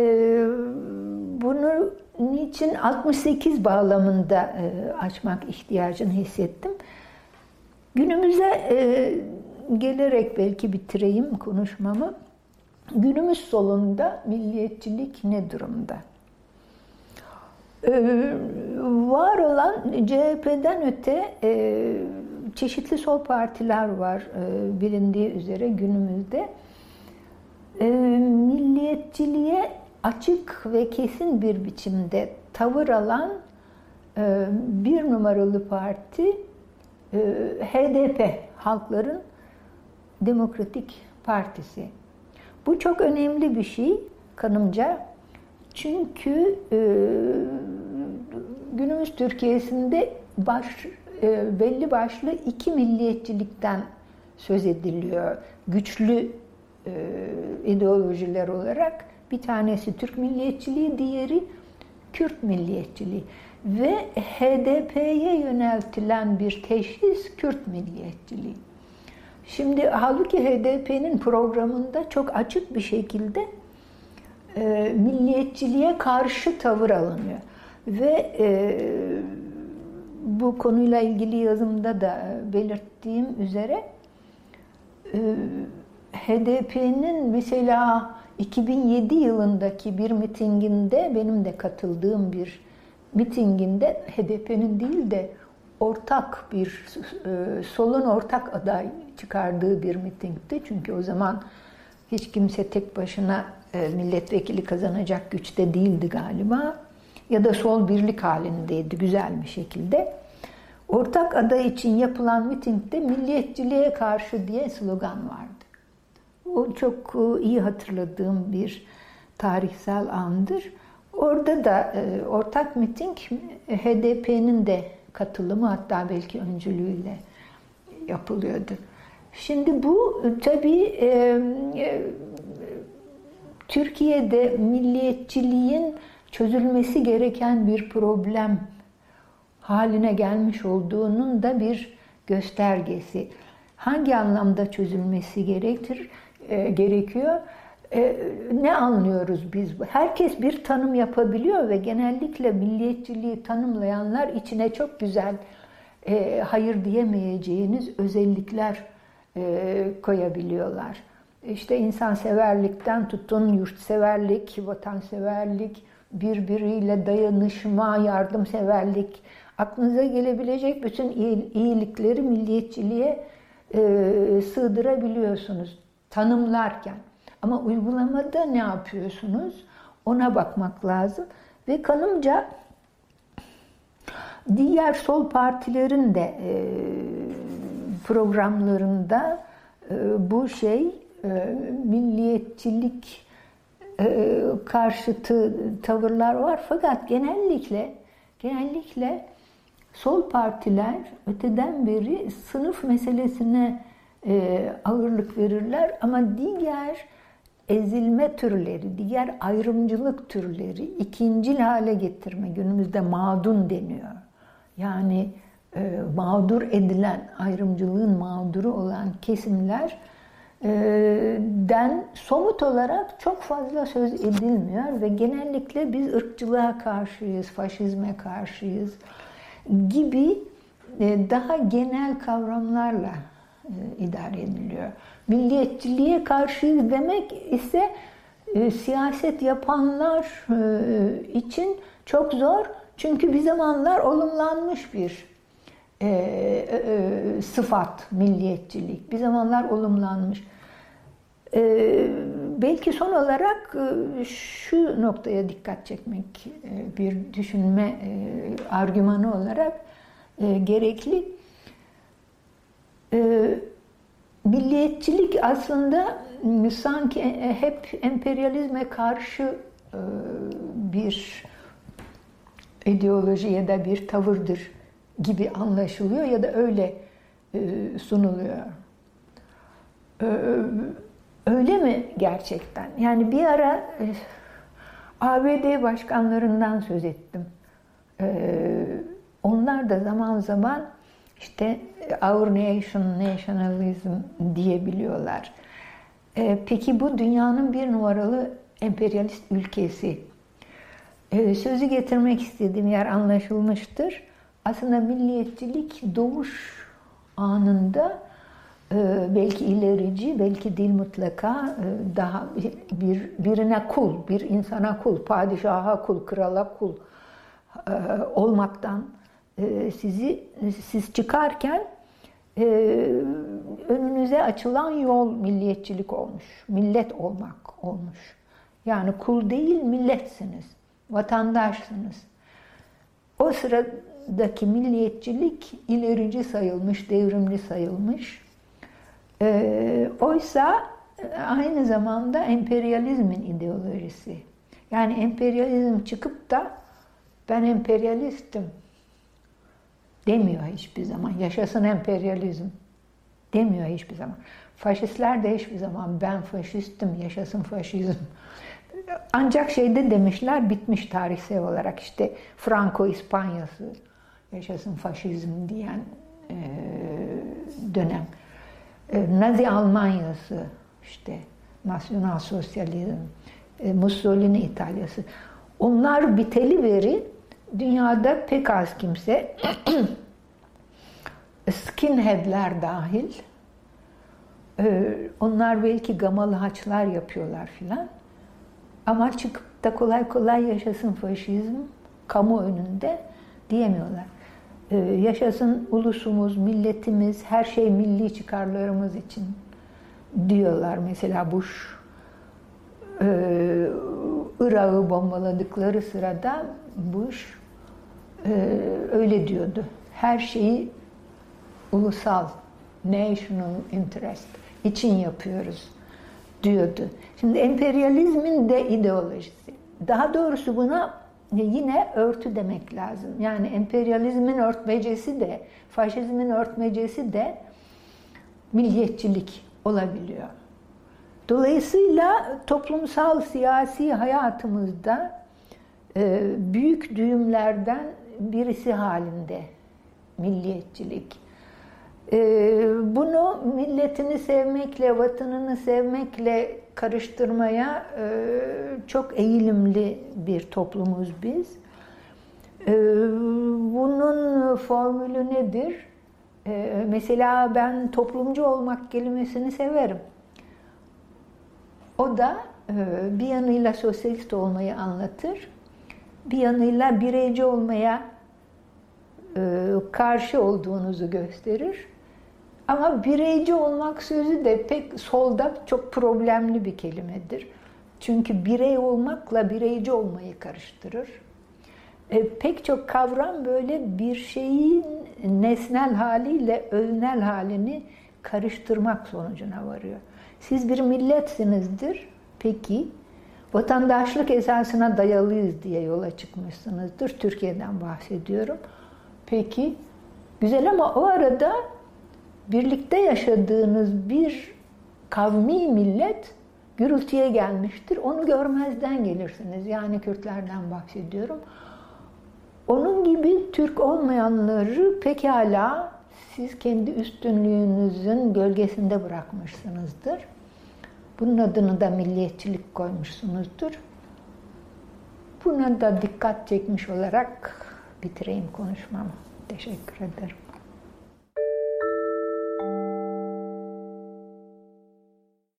bunu niçin 68 bağlamında e, açmak ihtiyacını hissettim. Günümüze e, gelerek belki bitireyim konuşmamı. Günümüz solunda milliyetçilik ne durumda? Ee, var olan CHP'den öte e, çeşitli sol partiler var e, bilindiği üzere günümüzde. E, milliyetçiliğe açık ve kesin bir biçimde tavır alan e, bir numaralı parti e, HDP, Halkların Demokratik Partisi. Bu çok önemli bir şey kanımca. Çünkü e, günümüz Türkiye'sinde baş e, belli başlı iki milliyetçilikten söz ediliyor. Güçlü e, ideolojiler olarak bir tanesi Türk milliyetçiliği, diğeri Kürt milliyetçiliği ve HDP'ye yöneltilen bir teşhis Kürt milliyetçiliği. Şimdi halbuki HDP'nin programında çok açık bir şekilde e, milliyetçiliğe karşı tavır alınıyor. Ve e, bu konuyla ilgili yazımda da belirttiğim üzere e, HDP'nin mesela 2007 yılındaki bir mitinginde benim de katıldığım bir mitinginde HDP'nin değil de ortak bir e, solun ortak aday çıkardığı bir mitingdi. Çünkü o zaman hiç kimse tek başına e, milletvekili kazanacak güçte değildi galiba. Ya da sol birlik halindeydi güzel bir şekilde. Ortak aday için yapılan mitingde milliyetçiliğe karşı diye slogan vardı. O çok e, iyi hatırladığım bir tarihsel andır. Orada da e, ortak miting HDP'nin de katılımı hatta belki öncülüğüyle yapılıyordu. Şimdi bu tabii e, e, Türkiye'de milliyetçiliğin çözülmesi gereken bir problem haline gelmiş olduğunun da bir göstergesi. Hangi anlamda çözülmesi gerektir e, gerekiyor? E, ne anlıyoruz biz? Herkes bir tanım yapabiliyor ve genellikle milliyetçiliği tanımlayanlar içine çok güzel e, hayır diyemeyeceğiniz özellikler e, koyabiliyorlar. İşte insanseverlikten tutun yurtseverlik, vatanseverlik, birbiriyle dayanışma, yardımseverlik, aklınıza gelebilecek bütün iyilikleri milliyetçiliğe e, sığdırabiliyorsunuz tanımlarken. Ama uygulamada ne yapıyorsunuz? Ona bakmak lazım. Ve kanımca diğer sol partilerin de e, programlarında e, bu şey e, milliyetçilik e, karşıtı tavırlar var. Fakat genellikle genellikle sol partiler öteden beri sınıf meselesine ağırlık verirler ama diğer ezilme türleri, diğer ayrımcılık türleri ikincil hale getirme günümüzde mağdun deniyor. Yani e, mağdur edilen, ayrımcılığın mağduru olan kesimler e, den somut olarak çok fazla söz edilmiyor ve genellikle biz ırkçılığa karşıyız, faşizme karşıyız gibi e, daha genel kavramlarla idare ediliyor. Milliyetçiliğe karşıyız demek ise siyaset yapanlar için çok zor. Çünkü bir zamanlar olumlanmış bir e, e, sıfat milliyetçilik. Bir zamanlar olumlanmış. E, belki son olarak e, şu noktaya dikkat çekmek e, bir düşünme e, argümanı olarak gerekli. E, milliyetçilik aslında sanki hep emperyalizme karşı bir ideoloji ya da bir tavırdır gibi anlaşılıyor ya da öyle e, sunuluyor. E, öyle mi gerçekten? Yani bir ara ABD başkanlarından söz ettim. Onlar da zaman zaman işte our nation, nationalism diyebiliyorlar. E, peki bu dünyanın bir numaralı emperyalist ülkesi. E, sözü getirmek istediğim yer anlaşılmıştır. Aslında milliyetçilik doğuş anında e, belki ilerici, belki değil mutlaka e, daha bir birine kul, bir insana kul, padişaha kul, krala kul e, olmaktan sizi siz çıkarken önünüze açılan yol milliyetçilik olmuş. Millet olmak olmuş. Yani kul değil milletsiniz. Vatandaşsınız. O sıradaki milliyetçilik ilerici sayılmış, devrimli sayılmış. E, oysa aynı zamanda emperyalizmin ideolojisi. Yani emperyalizm çıkıp da ben emperyalistim demiyor hiçbir zaman. Yaşasın emperyalizm demiyor hiçbir zaman. Faşistler de hiçbir zaman ben faşistim, yaşasın faşizm. Ancak şeyde demişler bitmiş tarihsel olarak işte Franco İspanyası, yaşasın faşizm diyen e, dönem. E, Nazi Almanyası işte nasyonal sosyalizm, e, Mussolini İtalyası. Onlar biteli veri dünyada pek az kimse skinheadler dahil e, onlar belki gamalı haçlar yapıyorlar filan ama çıkıp da kolay kolay yaşasın faşizm kamu önünde diyemiyorlar. Ee, yaşasın ulusumuz, milletimiz, her şey milli çıkarlarımız için diyorlar. Mesela Bush e, Irak'ı bombaladıkları sırada Bush e, öyle diyordu. Her şeyi ulusal, national interest için yapıyoruz diyordu. Şimdi emperyalizmin de ideolojisi. Daha doğrusu buna yine örtü demek lazım. Yani emperyalizmin örtmecesi de, faşizmin örtmecesi de milliyetçilik olabiliyor. Dolayısıyla toplumsal siyasi hayatımızda e, büyük düğümlerden birisi halinde milliyetçilik. E, bunu milletini sevmekle, vatanını sevmekle karıştırmaya e, çok eğilimli bir toplumuz biz. Bunun formülü nedir? Mesela ben toplumcu olmak kelimesini severim. O da bir yanıyla sosyalist olmayı anlatır, bir yanıyla bireyci olmaya e, karşı olduğunuzu gösterir. Ama bireyci olmak sözü de pek solda çok problemli bir kelimedir. Çünkü birey olmakla bireyci olmayı karıştırır. E, pek çok kavram böyle bir şeyin nesnel haliyle öznel halini karıştırmak sonucuna varıyor. Siz bir milletsinizdir. Peki vatandaşlık esasına dayalıyız diye yola çıkmışsınızdır. Türkiye'den bahsediyorum. Peki güzel ama o arada birlikte yaşadığınız bir kavmi millet gürültüye gelmiştir. Onu görmezden gelirsiniz. Yani Kürtlerden bahsediyorum. Onun gibi Türk olmayanları pekala siz kendi üstünlüğünüzün gölgesinde bırakmışsınızdır. Bunun adını da milliyetçilik koymuşsunuzdur. Buna da dikkat çekmiş olarak bitireyim konuşmamı. Teşekkür ederim.